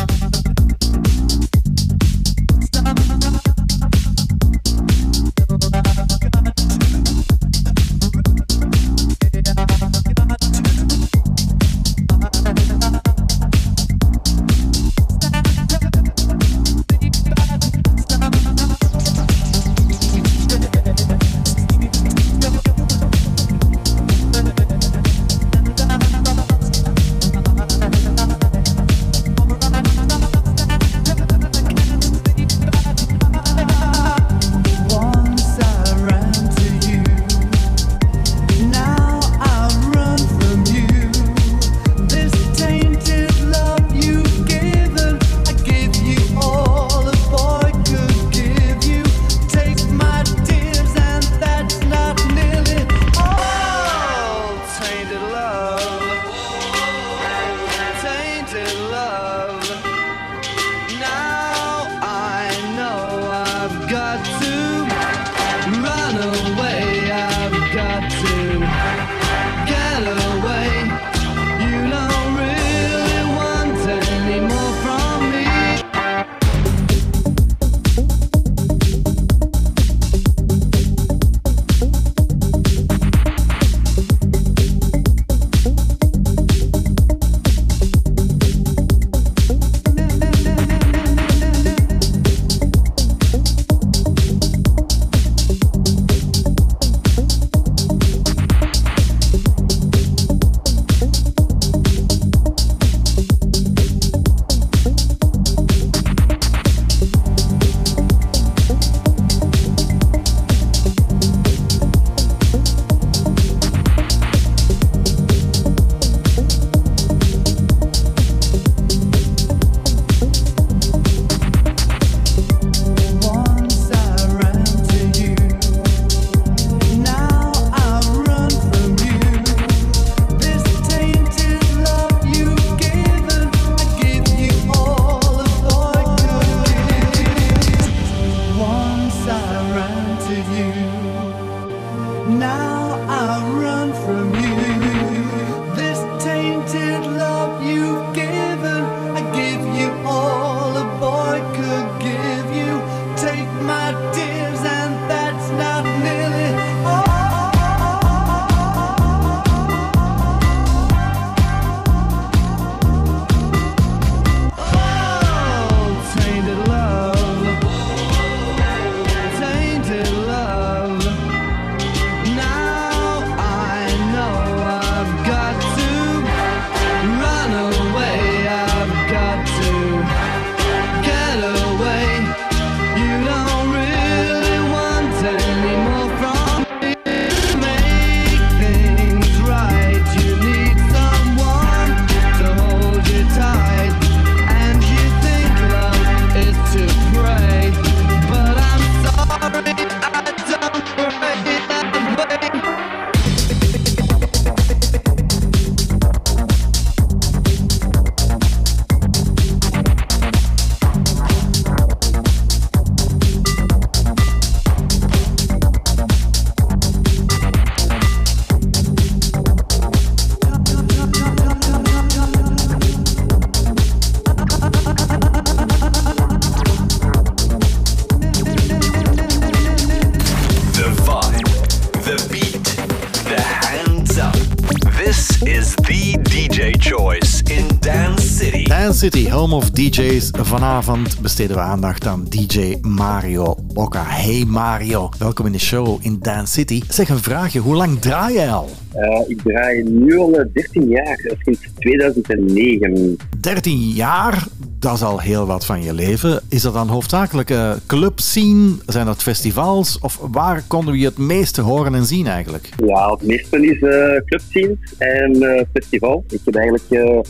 Vanavond besteden we aandacht aan DJ Mario Bocca. Hey Mario, welkom in de show in Dance City. Zeg een vraagje, hoe lang draai jij al? Eh, ik draai nu al eh, 13 jaar, eh, sinds 2009. 13 jaar, dat is al heel wat van je leven. Is dat dan hoofdzakelijk eh, clubscene? Zijn dat festivals? Of waar konden we je het meeste horen en zien eigenlijk? Ja, het meeste is eh clubscenes en eh festival. Ik heb eigenlijk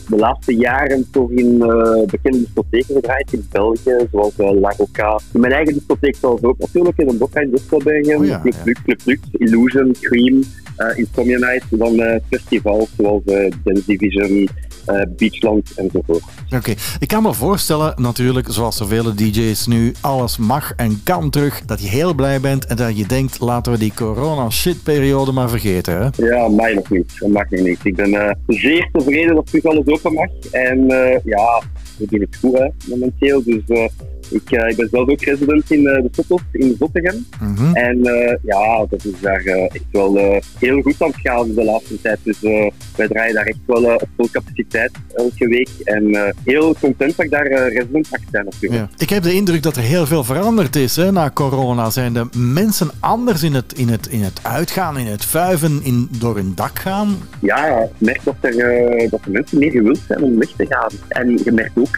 de laatste jaren toch in bekende discotheken gedraaid in België, zoals La Roca. In mijn eigen discotheek zelfs ook natuurlijk, in de Bocca in Distelbergen, Oh ja, Club ja. Lux, Club Lux, Illusion, Cream, Insomnia Night, dan festivals zoals Dance Division, eh, Beachland enzovoort. Oké, ik kan me voorstellen natuurlijk, zoals zoveel DJ's nu, alles mag en kan terug. Dat je heel blij bent en dat je denkt, laten we die corona shitperiode maar vergeten. Hè? Ja, mij nog niet. Dat mag nog niet. Ik ben eh, zeer tevreden dat terug alles open mag. En eh, ja, we doen het goed hè, momenteel. Dus ik, eh, ik ben zelf ook resident in eh, de Sotos in Zottegem. Mhm. En eh, ja, dat is daar echt wel heel goed aan het gaan de laatste tijd. Dus wij draaien daar echt wel op vol capaciteit elke week. En heel content dat ik daar resident mag zijn natuurlijk. Ja. Ik heb de indruk dat er heel veel veranderd is hè, na corona. Zijn de mensen anders in het, in het, in het uitgaan, in het vuiven, in, door hun dak gaan? Ja, ik merk dat, er, dat de mensen meer gewild zijn om weg te gaan. En je merkt ook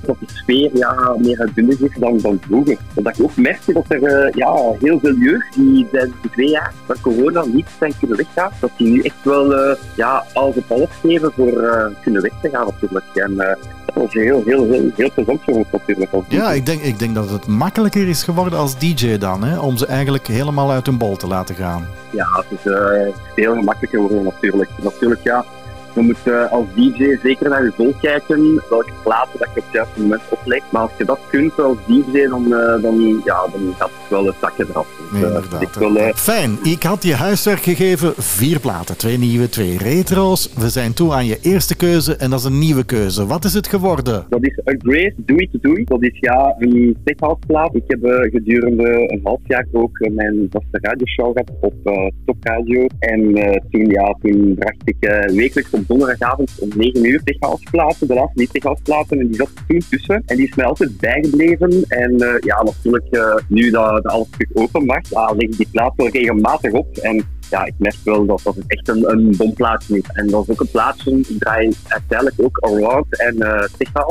dat de sfeer ja, meer uitbundig is dan, dan vroeger. Dat je ook merkt dat er eh, ja, heel veel jeugd die de twee jaar van corona niet zijn kunnen weggaan, dat die nu echt wel eh, ja, alles op alles geven voor eh, kunnen weg te gaan natuurlijk. En dat was heel, heel, heel, heel plezant voor ons natuurlijk. Ja, ik denk, ik denk dat het makkelijker is geworden als DJ dan, hè, om ze eigenlijk helemaal uit hun bol te laten gaan. Ja, het is eh, veel gemakkelijker worden natuurlijk. Natuurlijk, ja. Je moet eh, als DJ zeker naar je volk kijken, welke platen dat je op het juiste moment oplegt. Maar als je dat kunt als DJ, dan, eh, dan, ja, dan gaat het wel het zakje eraf. Dus, eh, ik wil, Fijn, ik had je huiswerk gegeven. Vier platen, twee nieuwe, twee retro's. We zijn toe aan je eerste keuze en dat is een nieuwe keuze. Wat is het geworden? Dat is A Grace Do It To Do. Dat is ja een techhouseplaat. Ik heb gedurende een half jaar ook mijn vaste radioshow gehad op Top Radio. En toen, ja, toen bracht ik wekelijks op donderdagavond om 9 uur techhouseplaten. De laatste niet techhouseplaten. En die zat toen tussen. En die is mij altijd bijgebleven. En eh, ja, natuurlijk eh, nu dat, dat alles terug open mag, ja, leg ik die plaat wel regelmatig op. En ja, ik merk wel dat dat echt een, een bomplaatje is. En dat is ook een plaatje, ik draai uiteindelijk ook around en uh.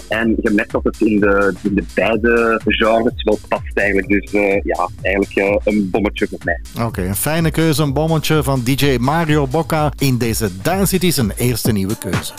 En je merkt dat het in de, in de beide genres wel past eigenlijk. Dus eh, ja, eigenlijk eh, een bommetje voor mij. Oké, een fijne keuze, een bommetje van DJ Mario Bocca in deze Dance City zijn eerste nieuwe keuze.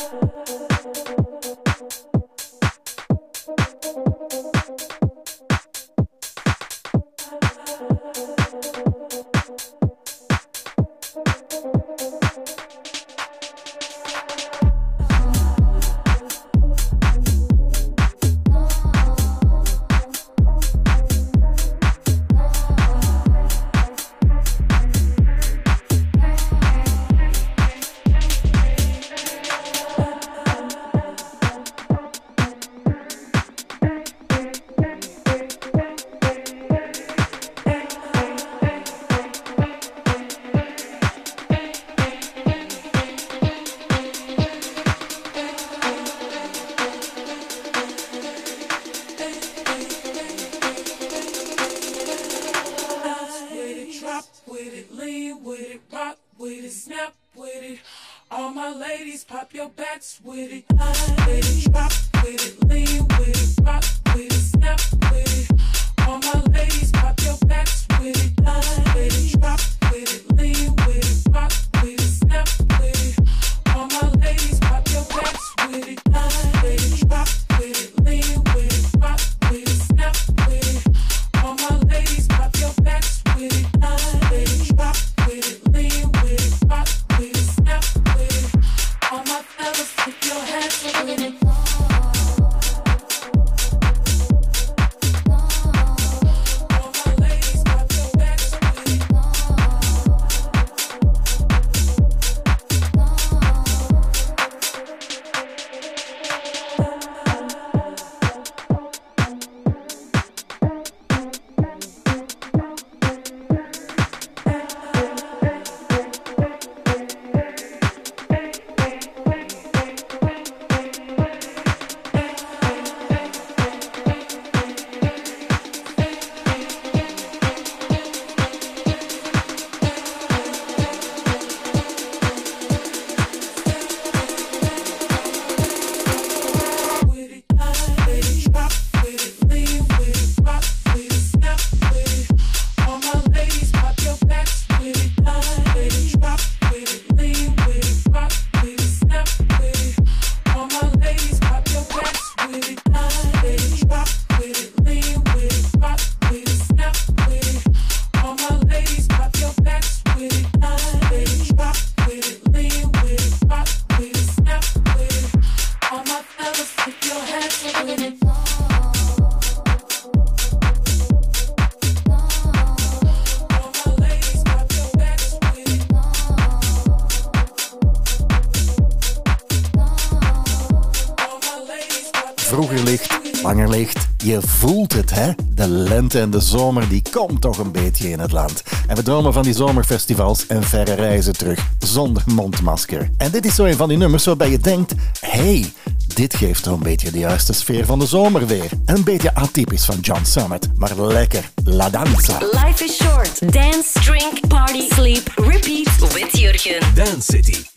En de zomer, die komt toch een beetje in het land. En we dromen van die zomerfestivals en verre reizen terug, zonder mondmasker. En dit is zo een van die nummers waarbij je denkt... hey, dit geeft toch een beetje de juiste sfeer van de zomer weer. Een beetje atypisch van John Summit, maar lekker. La danza. Life is short. Dance, drink, party, sleep, repeat with Jurgen. Dance City.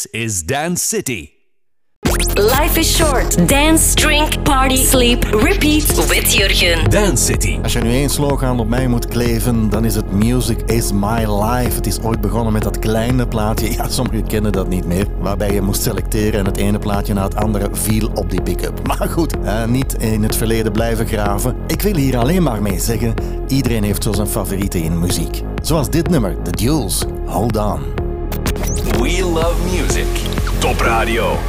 This is Dance City. Life is short. Dance, drink, party, sleep, repeat with Jurgen. Dance City. Als je nu één slogan op mij moet kleven, dan is het Music is my life. Het is ooit begonnen met dat kleine plaatje, ja, sommigen kennen dat niet meer, waarbij je moest selecteren en het ene plaatje na het andere viel op die pick-up. *laughs* Maar goed, eh, niet in het verleden blijven graven. Ik wil hier alleen maar mee zeggen, iedereen heeft zo zijn favorieten in muziek. Zoals dit nummer, The Duels, Hold On. We love music. Top radio.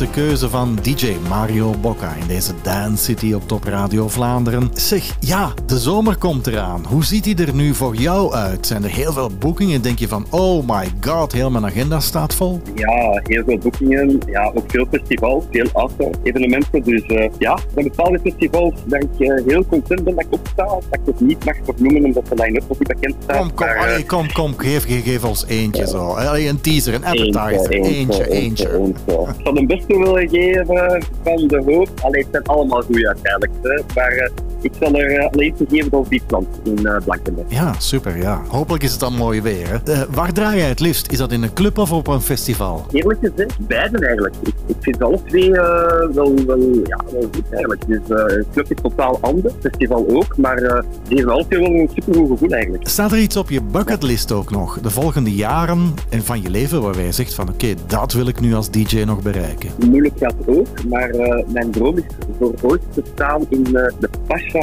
Eerste keuze van DJ Mario Bocca in deze Dance City op Top Radio Vlaanderen. Zeg, ja, de zomer komt eraan. Hoe ziet die er nu voor jou uit? Zijn er heel veel boekingen? Denk je van, oh my god, heel mijn agenda staat vol? Ja, heel veel boekingen. Ja, ook veel festivals, veel outdoor evenementen. Dus eh, ja, zijn bepaalde festivals waar ik eh, heel content ben dat ik op sta. Dat ik het niet mag vernoemen omdat de line-up nog niet bekend staat. Kom, kom, Maar, eh, allee, kom, kom, geef, geef, geef ons eentje zo. Allee, een teaser, een appetizer, eentje, eentje. eentje. Zou de beste willen geven van de hoop. Allee, het zijn allemaal goede uiteindelijk. Hè. Maar eh, ik zal er uh, alleen te geven als Diepland in uh, Blankenberg. Ja, super, ja. Hopelijk is het dan mooi weer. Hè. Eh, waar draai jij het liefst? Is dat in een club of op een festival? Eerlijk gezegd, beide eigenlijk. Ik, ik vind alle twee eh, wel, wel, ja, wel goed eigenlijk. Dus eh, een club is totaal anders, festival ook. Maar eh die alle twee wel een supergoed gevoel eigenlijk. Staat er iets op je bucketlist ook nog? De volgende jaren en van je leven waarbij je zegt van oké, dat wil ik nu als DJ nog bereiken. Moeilijk gaat ook, maar eh, mijn droom is voor ooit te staan in eh, de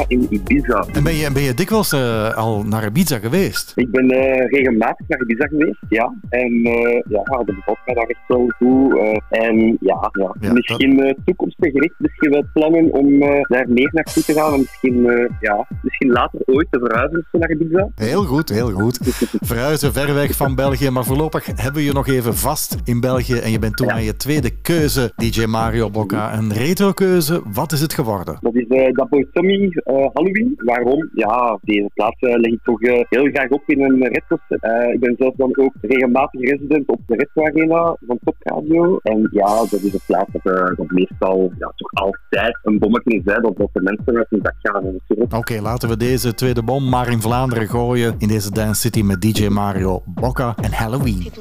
In Ibiza. En ben je, ben je dikwijls eh, al naar Ibiza geweest? Ik ben eh, regelmatig naar Ibiza geweest, ja. En eh, ja, dat bevalt mij daar echt wel goed. en ja, ja. misschien eh, toekomstgericht, misschien wel plannen om daar meer naartoe te gaan. En misschien, ja, misschien later ooit te verhuizen naar Ibiza. Heel goed, heel goed. *laughs* Verhuizen ver weg van België, maar voorlopig hebben we je nog even vast in België. En je bent toen aan je tweede keuze, DJ Mario Bocca. Een retro keuze, wat is het geworden? Dat is dat Boy Tommy eh, Halloween. Waarom? Ja, deze plaats eh, leg ik toch eh, heel graag op in een. Eh, ik ben zelf dan ook regelmatig resident op de Retro Arena van Top Radio. En ja, dat is een plaats dat, dat meestal ja, toch altijd een bommetje is. Hè, dat, dat de mensen uit hun dak gaan. Oké, laten we deze tweede bom maar in Vlaanderen gooien. In deze Dance City met DJ Mario Bocca en Halloween.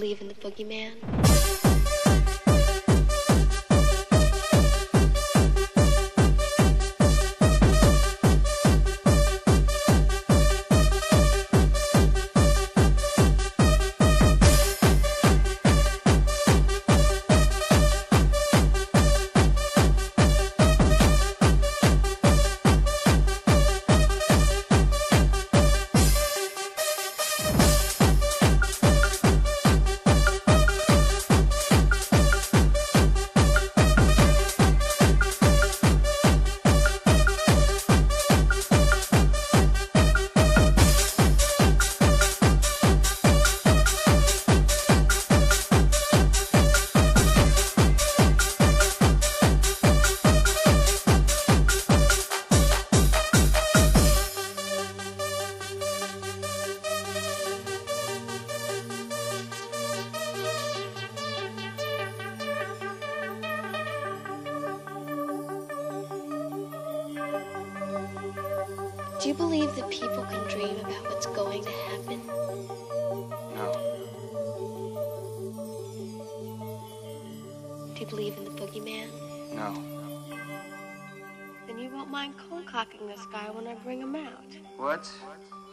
Guy when I bring him out. What?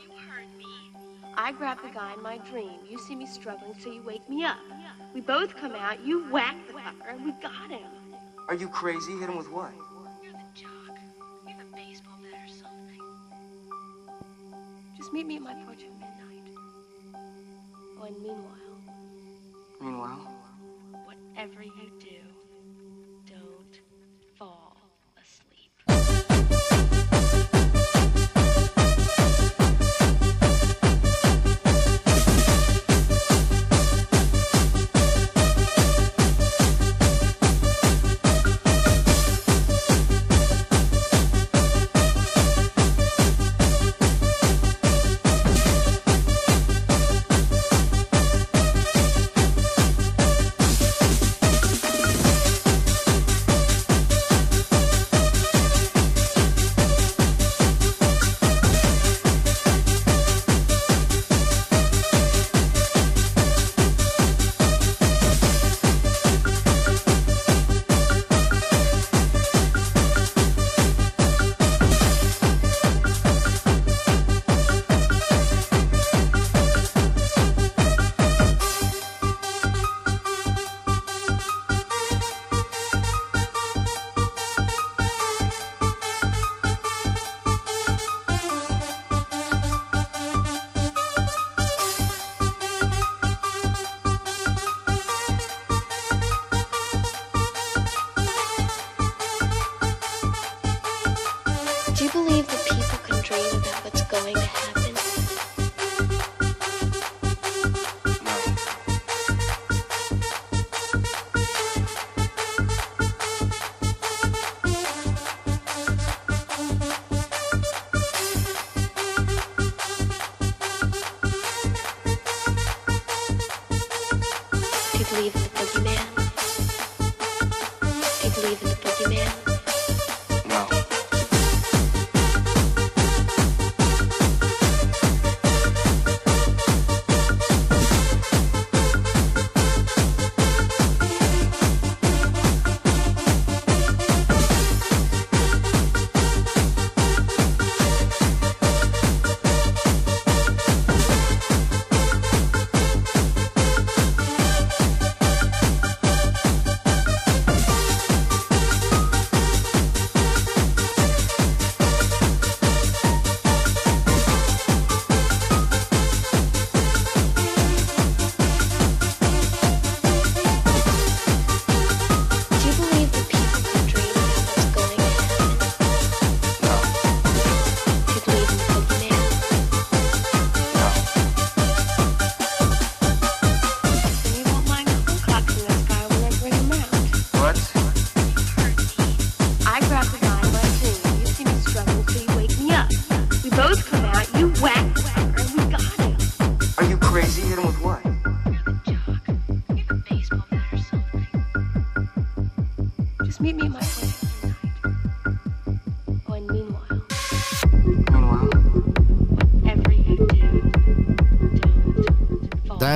You heard me. I grab the guy in my dream. You see me struggling, so you wake me up. We both come out, you whack the fucker, and we got him. Are you crazy? Hit him with what? You're the jock. You have a baseball bat or something. Just meet me at my porch at midnight. Oh, and meanwhile, Meanwhile? whatever you do,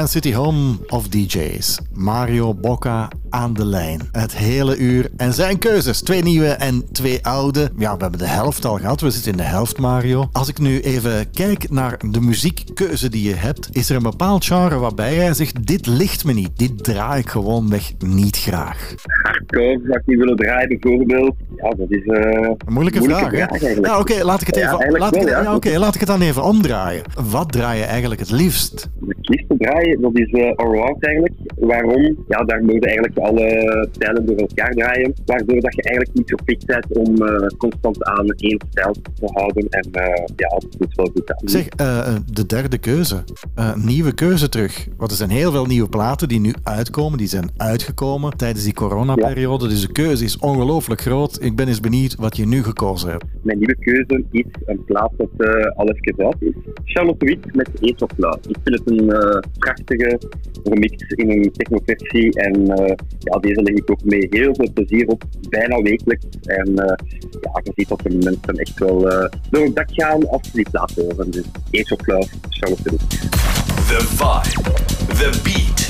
City Home of DJs. Mario Bocca aan de lijn. Het hele uur. En zijn keuzes. Twee nieuwe en twee oude. Ja, we hebben de helft al gehad. We zitten in de helft, Mario. Als ik nu even kijk naar de muziekkeuze die je hebt, is er een bepaald genre waarbij jij zegt: dit ligt me niet. Dit draai ik gewoonweg niet graag. Hardcore zou ik niet willen draaien bijvoorbeeld. Ja, dat is eh, Een moeilijke, vraag, hè? Ja, oké, laat ik het even. laat, ik, wel, het- ja. ja, oké, laat ik het dan even omdraaien. Wat draai je eigenlijk het liefst? Het liefste draaien, dat is allround eigenlijk. Waarom? Ja, daar moet eigenlijk alle stijlen door elkaar draaien. Waardoor dat je eigenlijk niet verplicht bent om eh, constant aan één stijl te houden. En eh, ja, dat is wel goed aan. Zeg, eh, de derde keuze. Nieuwe keuze terug. Want er zijn heel veel nieuwe platen die nu uitkomen. Die zijn uitgekomen tijdens die coronaperiode. Dus de keuze is ongelooflijk groot. Ik ben eens benieuwd wat je nu gekozen hebt. Mijn nieuwe keuze is een plaat dat eh al even uit is. Charlotte Witt met of Love. Ik vind het een prachtige remix in een technoversie. En ja, deze leg ik ook mee heel veel plezier op. Bijna wekelijks. En eh, ja, je ziet dat de mensen echt wel eh, door het dak gaan als ze die plaat horen. Dus Ace of Love, Charlotte Witt. The vibe, the beat,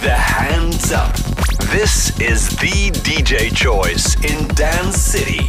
the hands up. This is the DJ choice in Dance City.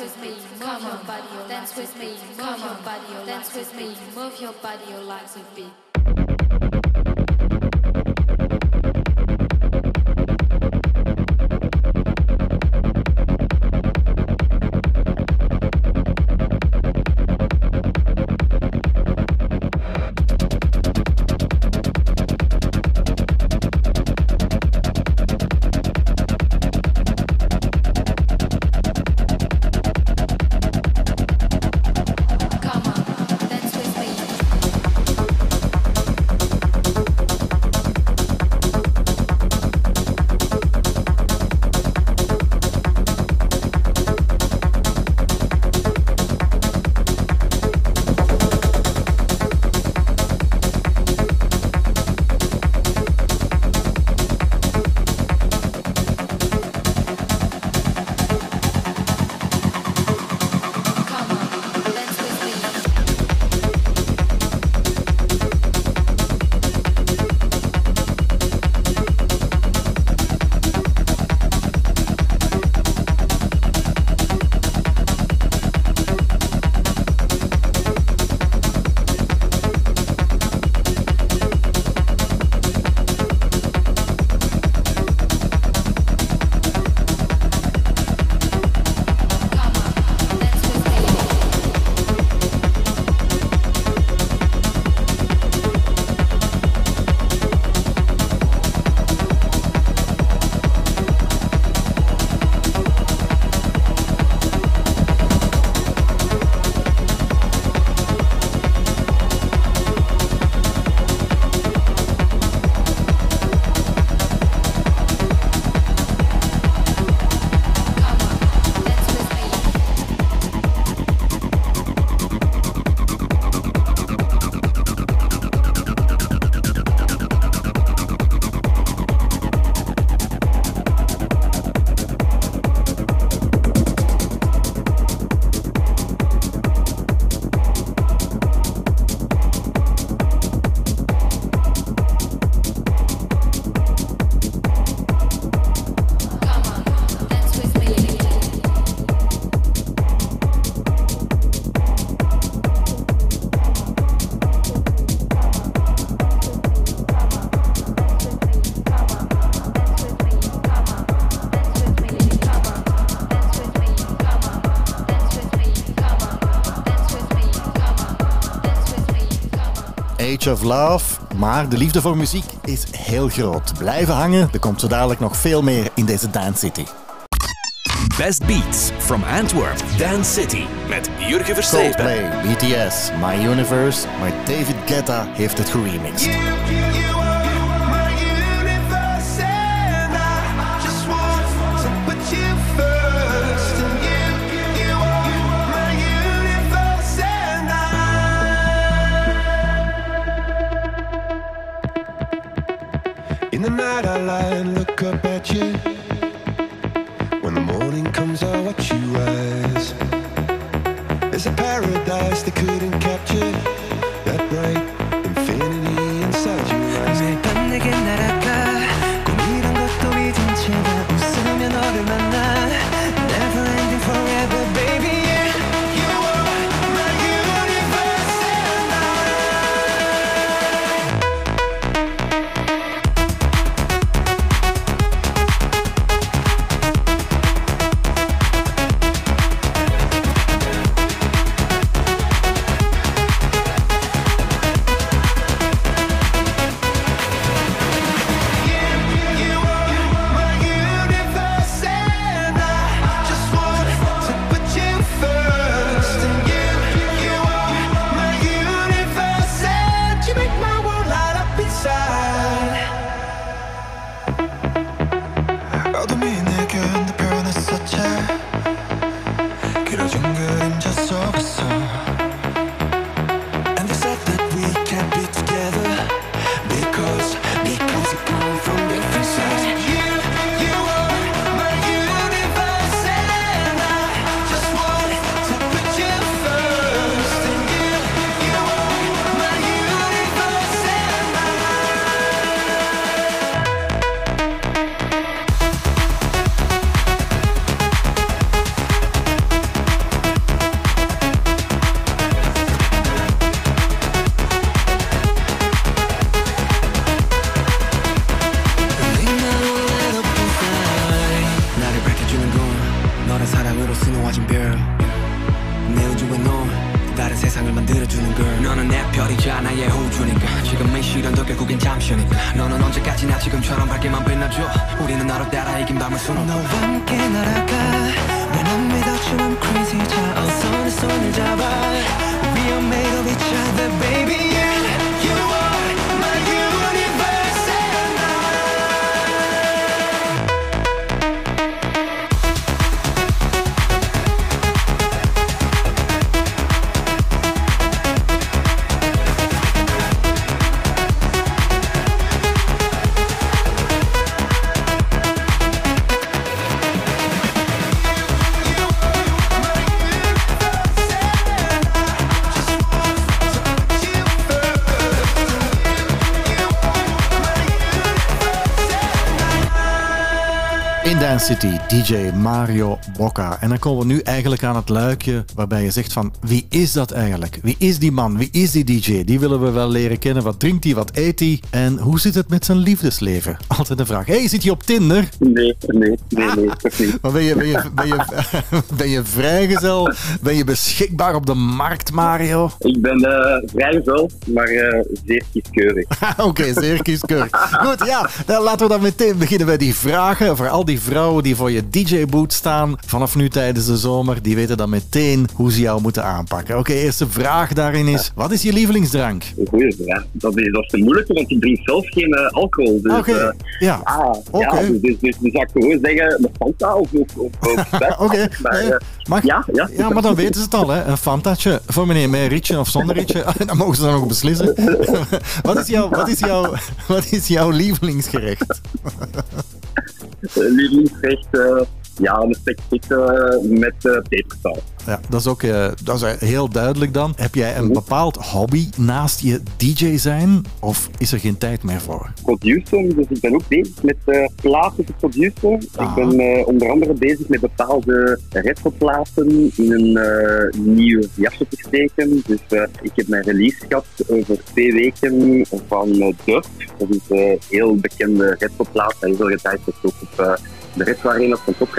With me, move your body, dance with me, move your body, dance with me, move your body, oh, like a beat. Of Love. Maar de liefde voor muziek is heel groot. Blijven hangen, er komt zo dadelijk nog veel meer in deze Dance City. Best Beats from Antwerp, Dance City. Met Jurgen Versteven. Coldplay, BTS, My Universe, maar David Guetta heeft het geremixed. Night I lie and look up at you. When the morning comes, I watch you rise. There's a paradise they couldn't capture. That bright City, DJ Mario Bocca. En dan komen we nu eigenlijk aan het luikje waarbij je zegt van wie is dat eigenlijk? Wie is die man? Wie is die DJ? Die willen we wel leren kennen. Wat drinkt hij? Wat eet hij? En hoe zit het met zijn liefdesleven? *laughs* Altijd een vraag. hey, zit je op Tinder? Nee, nee, nee, nee, *laughs* toch niet. Maar ben je, ben je, ben je, *laughs* ben je vrijgezel? Ben je beschikbaar op de markt, Mario? Ik ben eh vrijgezel, maar eh, zeer kieskeurig. Oké, zeer kieskeurig. Goed, ja, dan laten we dan meteen beginnen bij die vragen. Voor al die vrouwen die voor je DJ-boot staan vanaf nu tijdens de zomer, die weten dan meteen hoe ze jou moeten aanpakken. Oké, eerste vraag daarin is, wat is je lievelingsdrank? Een goeie vraag. Dat is, dat is de moeilijke, want ik drink zelf geen eh, alcohol. Dus, Oké, eh, ja. Ah, Oké. ja, dus, dus, dus, dus zou ik gewoon zeggen, een Fanta of, of, of, of *laughs* Pepsi. Oké, Maar, eh, mag- ja, ja. Ja, maar dan weten ze het al, hè. Een fantatje voor meneer met rietje of zonder rietje. *laughs* *laughs* Dan mogen ze dan nog beslissen. wat, is jouw, wat, is jouw, wat is jouw lievelingsgerecht? Eh, lievelingsrecht, eh, ja, een stek eten met uh, pepersaus. Ja, dat is ook eh, dat is eh, heel duidelijk dan. Heb jij een bepaald hobby naast je DJ zijn? Of is er geen tijd meer voor? Produceren, dus ik ben ook bezig met eh, platen te produceren. Ah. Ik ben eh, onder andere bezig met bepaalde retroplaten in een eh, nieuw jasje te steken. Dus eh, ik heb mijn release gehad over twee weken van uh, Durf. Dat is een heel bekende retroplaat. Hij is al gedraaid dus ook op de retro arena van Top.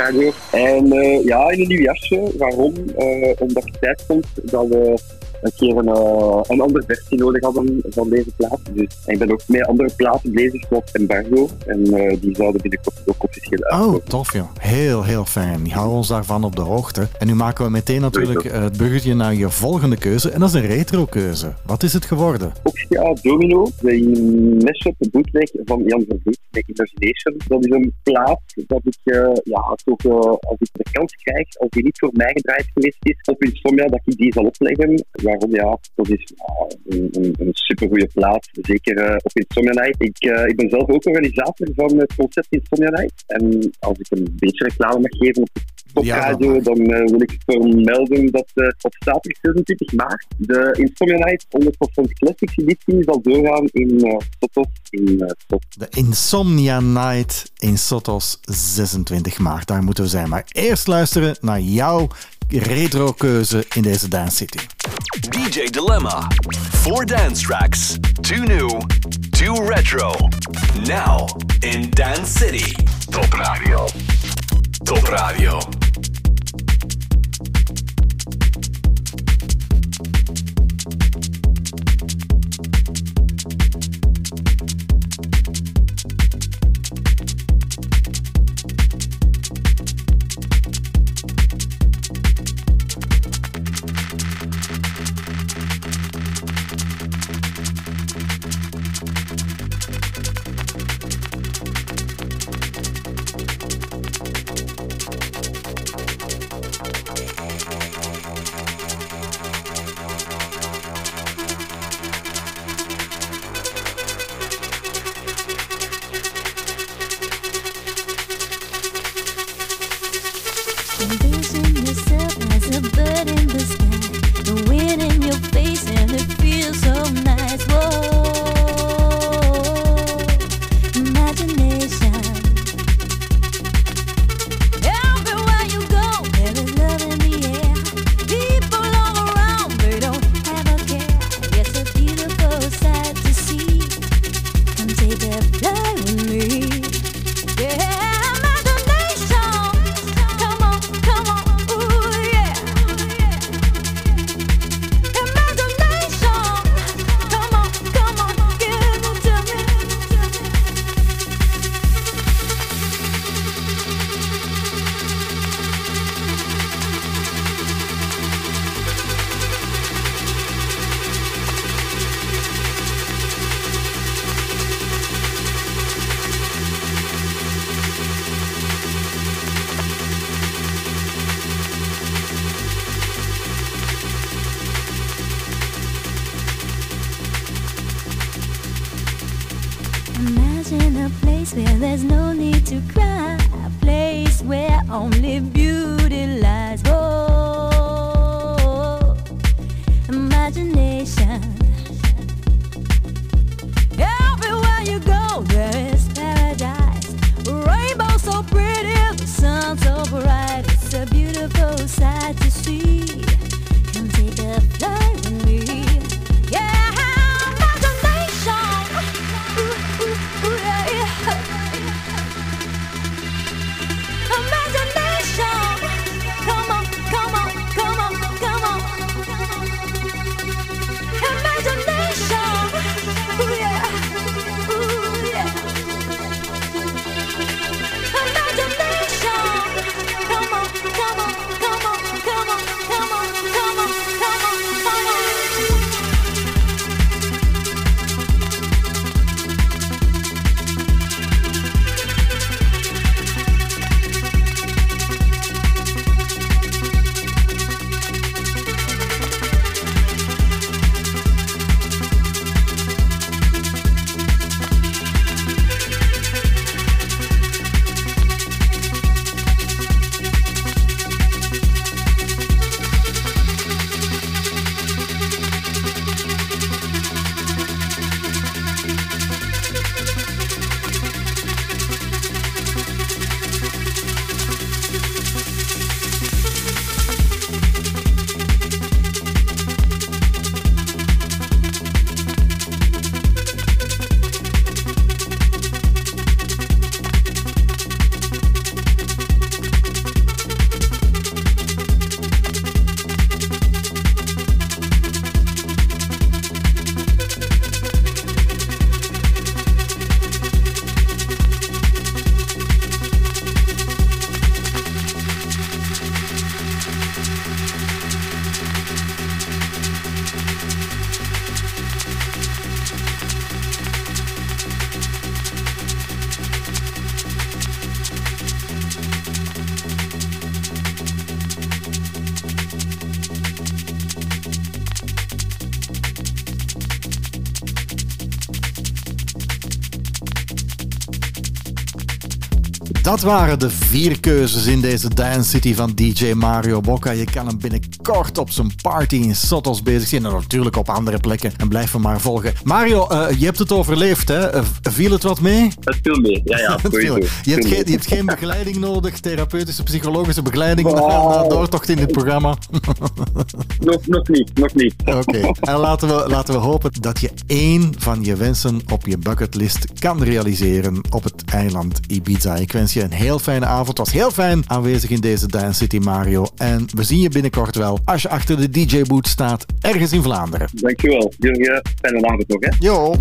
En eh, ja, in een nieuw jasje. Waarom? Eh, omdat ik tijd vond dat we een keer een, eh, een andere versie nodig hadden van deze plaat. Dus ik ben ook met andere platen bezig, zoals Embargo. En eh, die zouden binnenkort ook officieel uitkomen. Oh, tof joh. Heel, heel fijn. Hou ons daarvan op de hoogte. En nu maken we meteen natuurlijk het bruggetje naar je volgende keuze. En dat is een retro-keuze. Wat is het geworden? Ja, Domino, de mashup bootleg van Jan Vervloed met Imagination. Dat is een plaat dat ik, eh, ja, toch, als ik de kans krijg, als die niet voor mij gedraaid geweest is op Insomnia, dat ik die zal opleggen. Waarom? Ja, dat is ja, een, een, een supergoeie plaat, zeker eh, op Insomnia Night. Ik, eh, ik ben zelf ook organisator van het concept Insomnia Night. En als ik een beetje reclame mag geven op de topradio, dan eh, wil ik vermelden dat eh, op zaterdag 26 maart de Insomnia Night 100% Classics editie zal doorgaan in eh Sotos in eh. De Insomnia Night in Sotos 26 maart. Daar moeten we zijn. Maar eerst luisteren naar jouw retro-keuze in deze Dance City. DJ Dilemma. Four dance tracks. Two new, two retro. Now in Dance City. Top Radio. Top Radio. Take a flight with me. Yeah, Dat waren de vier keuzes in deze Dance City van DJ Mario Bocca. Je kan hem op zijn party in Sotos bezig zien. En natuurlijk op andere plekken. En blijf hem maar volgen. Mario, eh, je hebt het overleefd, hè? Eh, viel het wat mee? Het viel mee, ja, ja. *laughs* Het viel. Je hebt, geen, je hebt geen begeleiding nodig, therapeutische, psychologische begeleiding Wow. na doortocht in dit programma. *laughs* Nog, nog niet, nog niet. *laughs* Oké, en laten we, laten we hopen dat je één van je wensen op je bucketlist kan realiseren op het eiland Ibiza. Ik wens je een heel fijne avond. Het was heel fijn aanwezig in deze Dance City, Mario. En we zien je binnenkort wel als je achter de DJ-boot staat, ergens in Vlaanderen. Dankjewel. Jurgen, fijne avond nog, hè. Jo.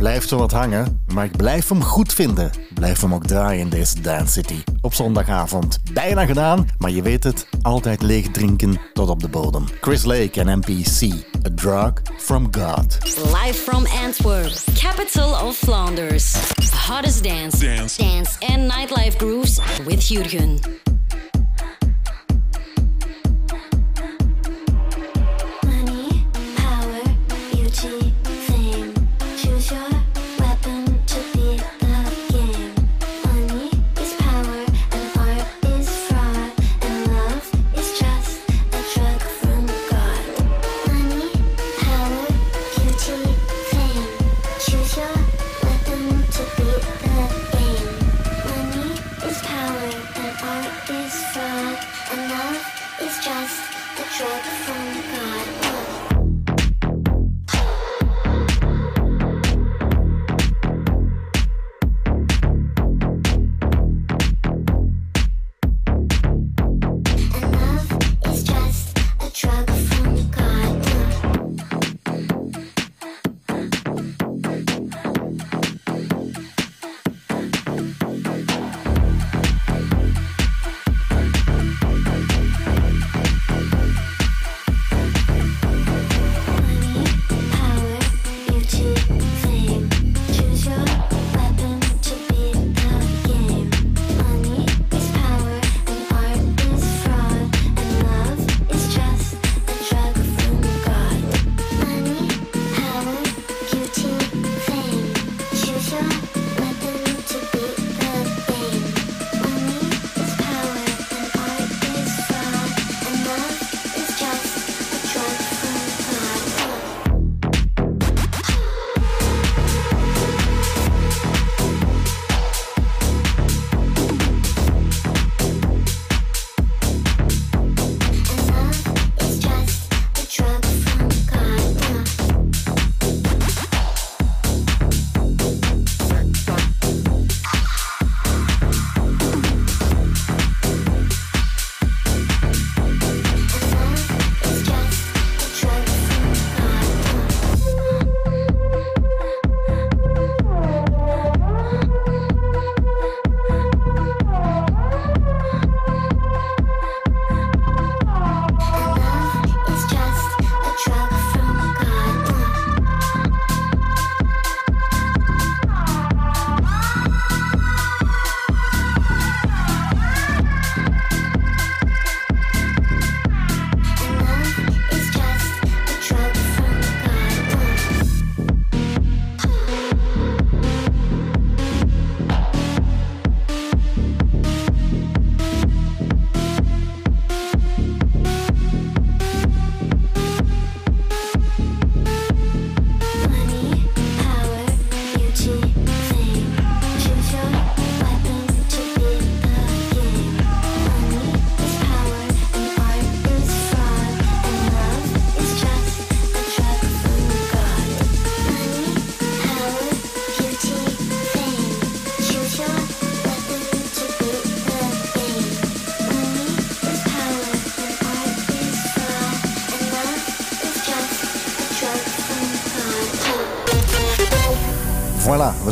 Blijft zo wat hangen, maar ik blijf hem goed vinden. Blijf hem ook draaien in deze Dance City. Op zondagavond. Bijna gedaan, maar je weet het, altijd leeg drinken tot op de bodem. Chris Lake en MPC. A drug from God. Live from Antwerp, capital of Flanders. Hottest dance, dance, dance and nightlife grooves with Jurgen.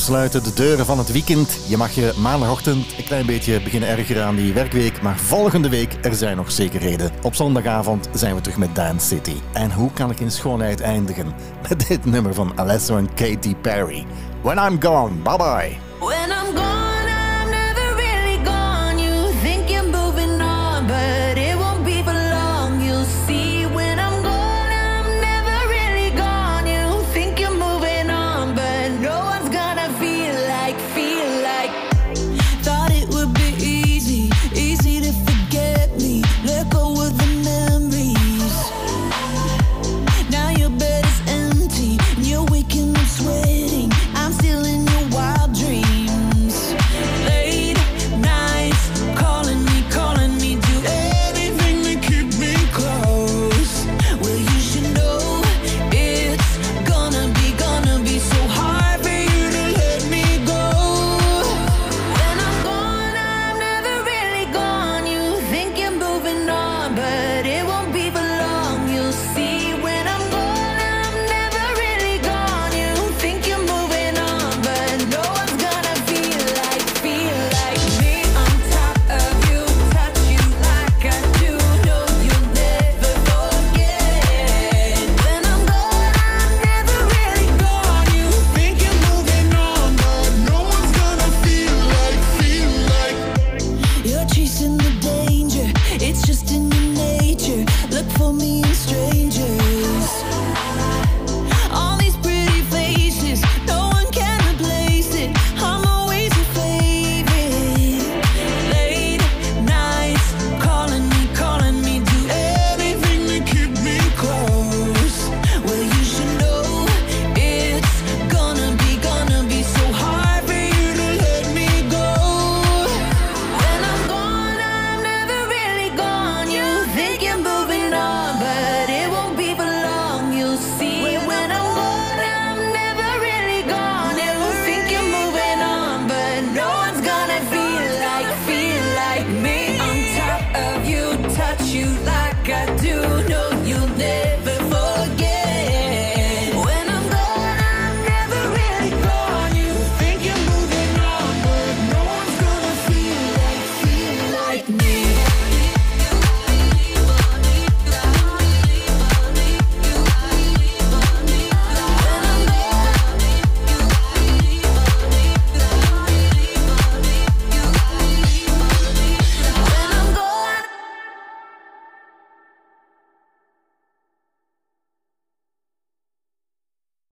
Sluiten de deuren van het weekend. Je mag je maandagochtend een klein beetje beginnen ergeren aan die werkweek. Maar volgende week, er zijn nog zekerheden. Op zondagavond zijn we terug met Dance City. En hoe kan ik in schoonheid eindigen? Met dit nummer van Alesso en Katy Perry. When I'm gone, bye bye.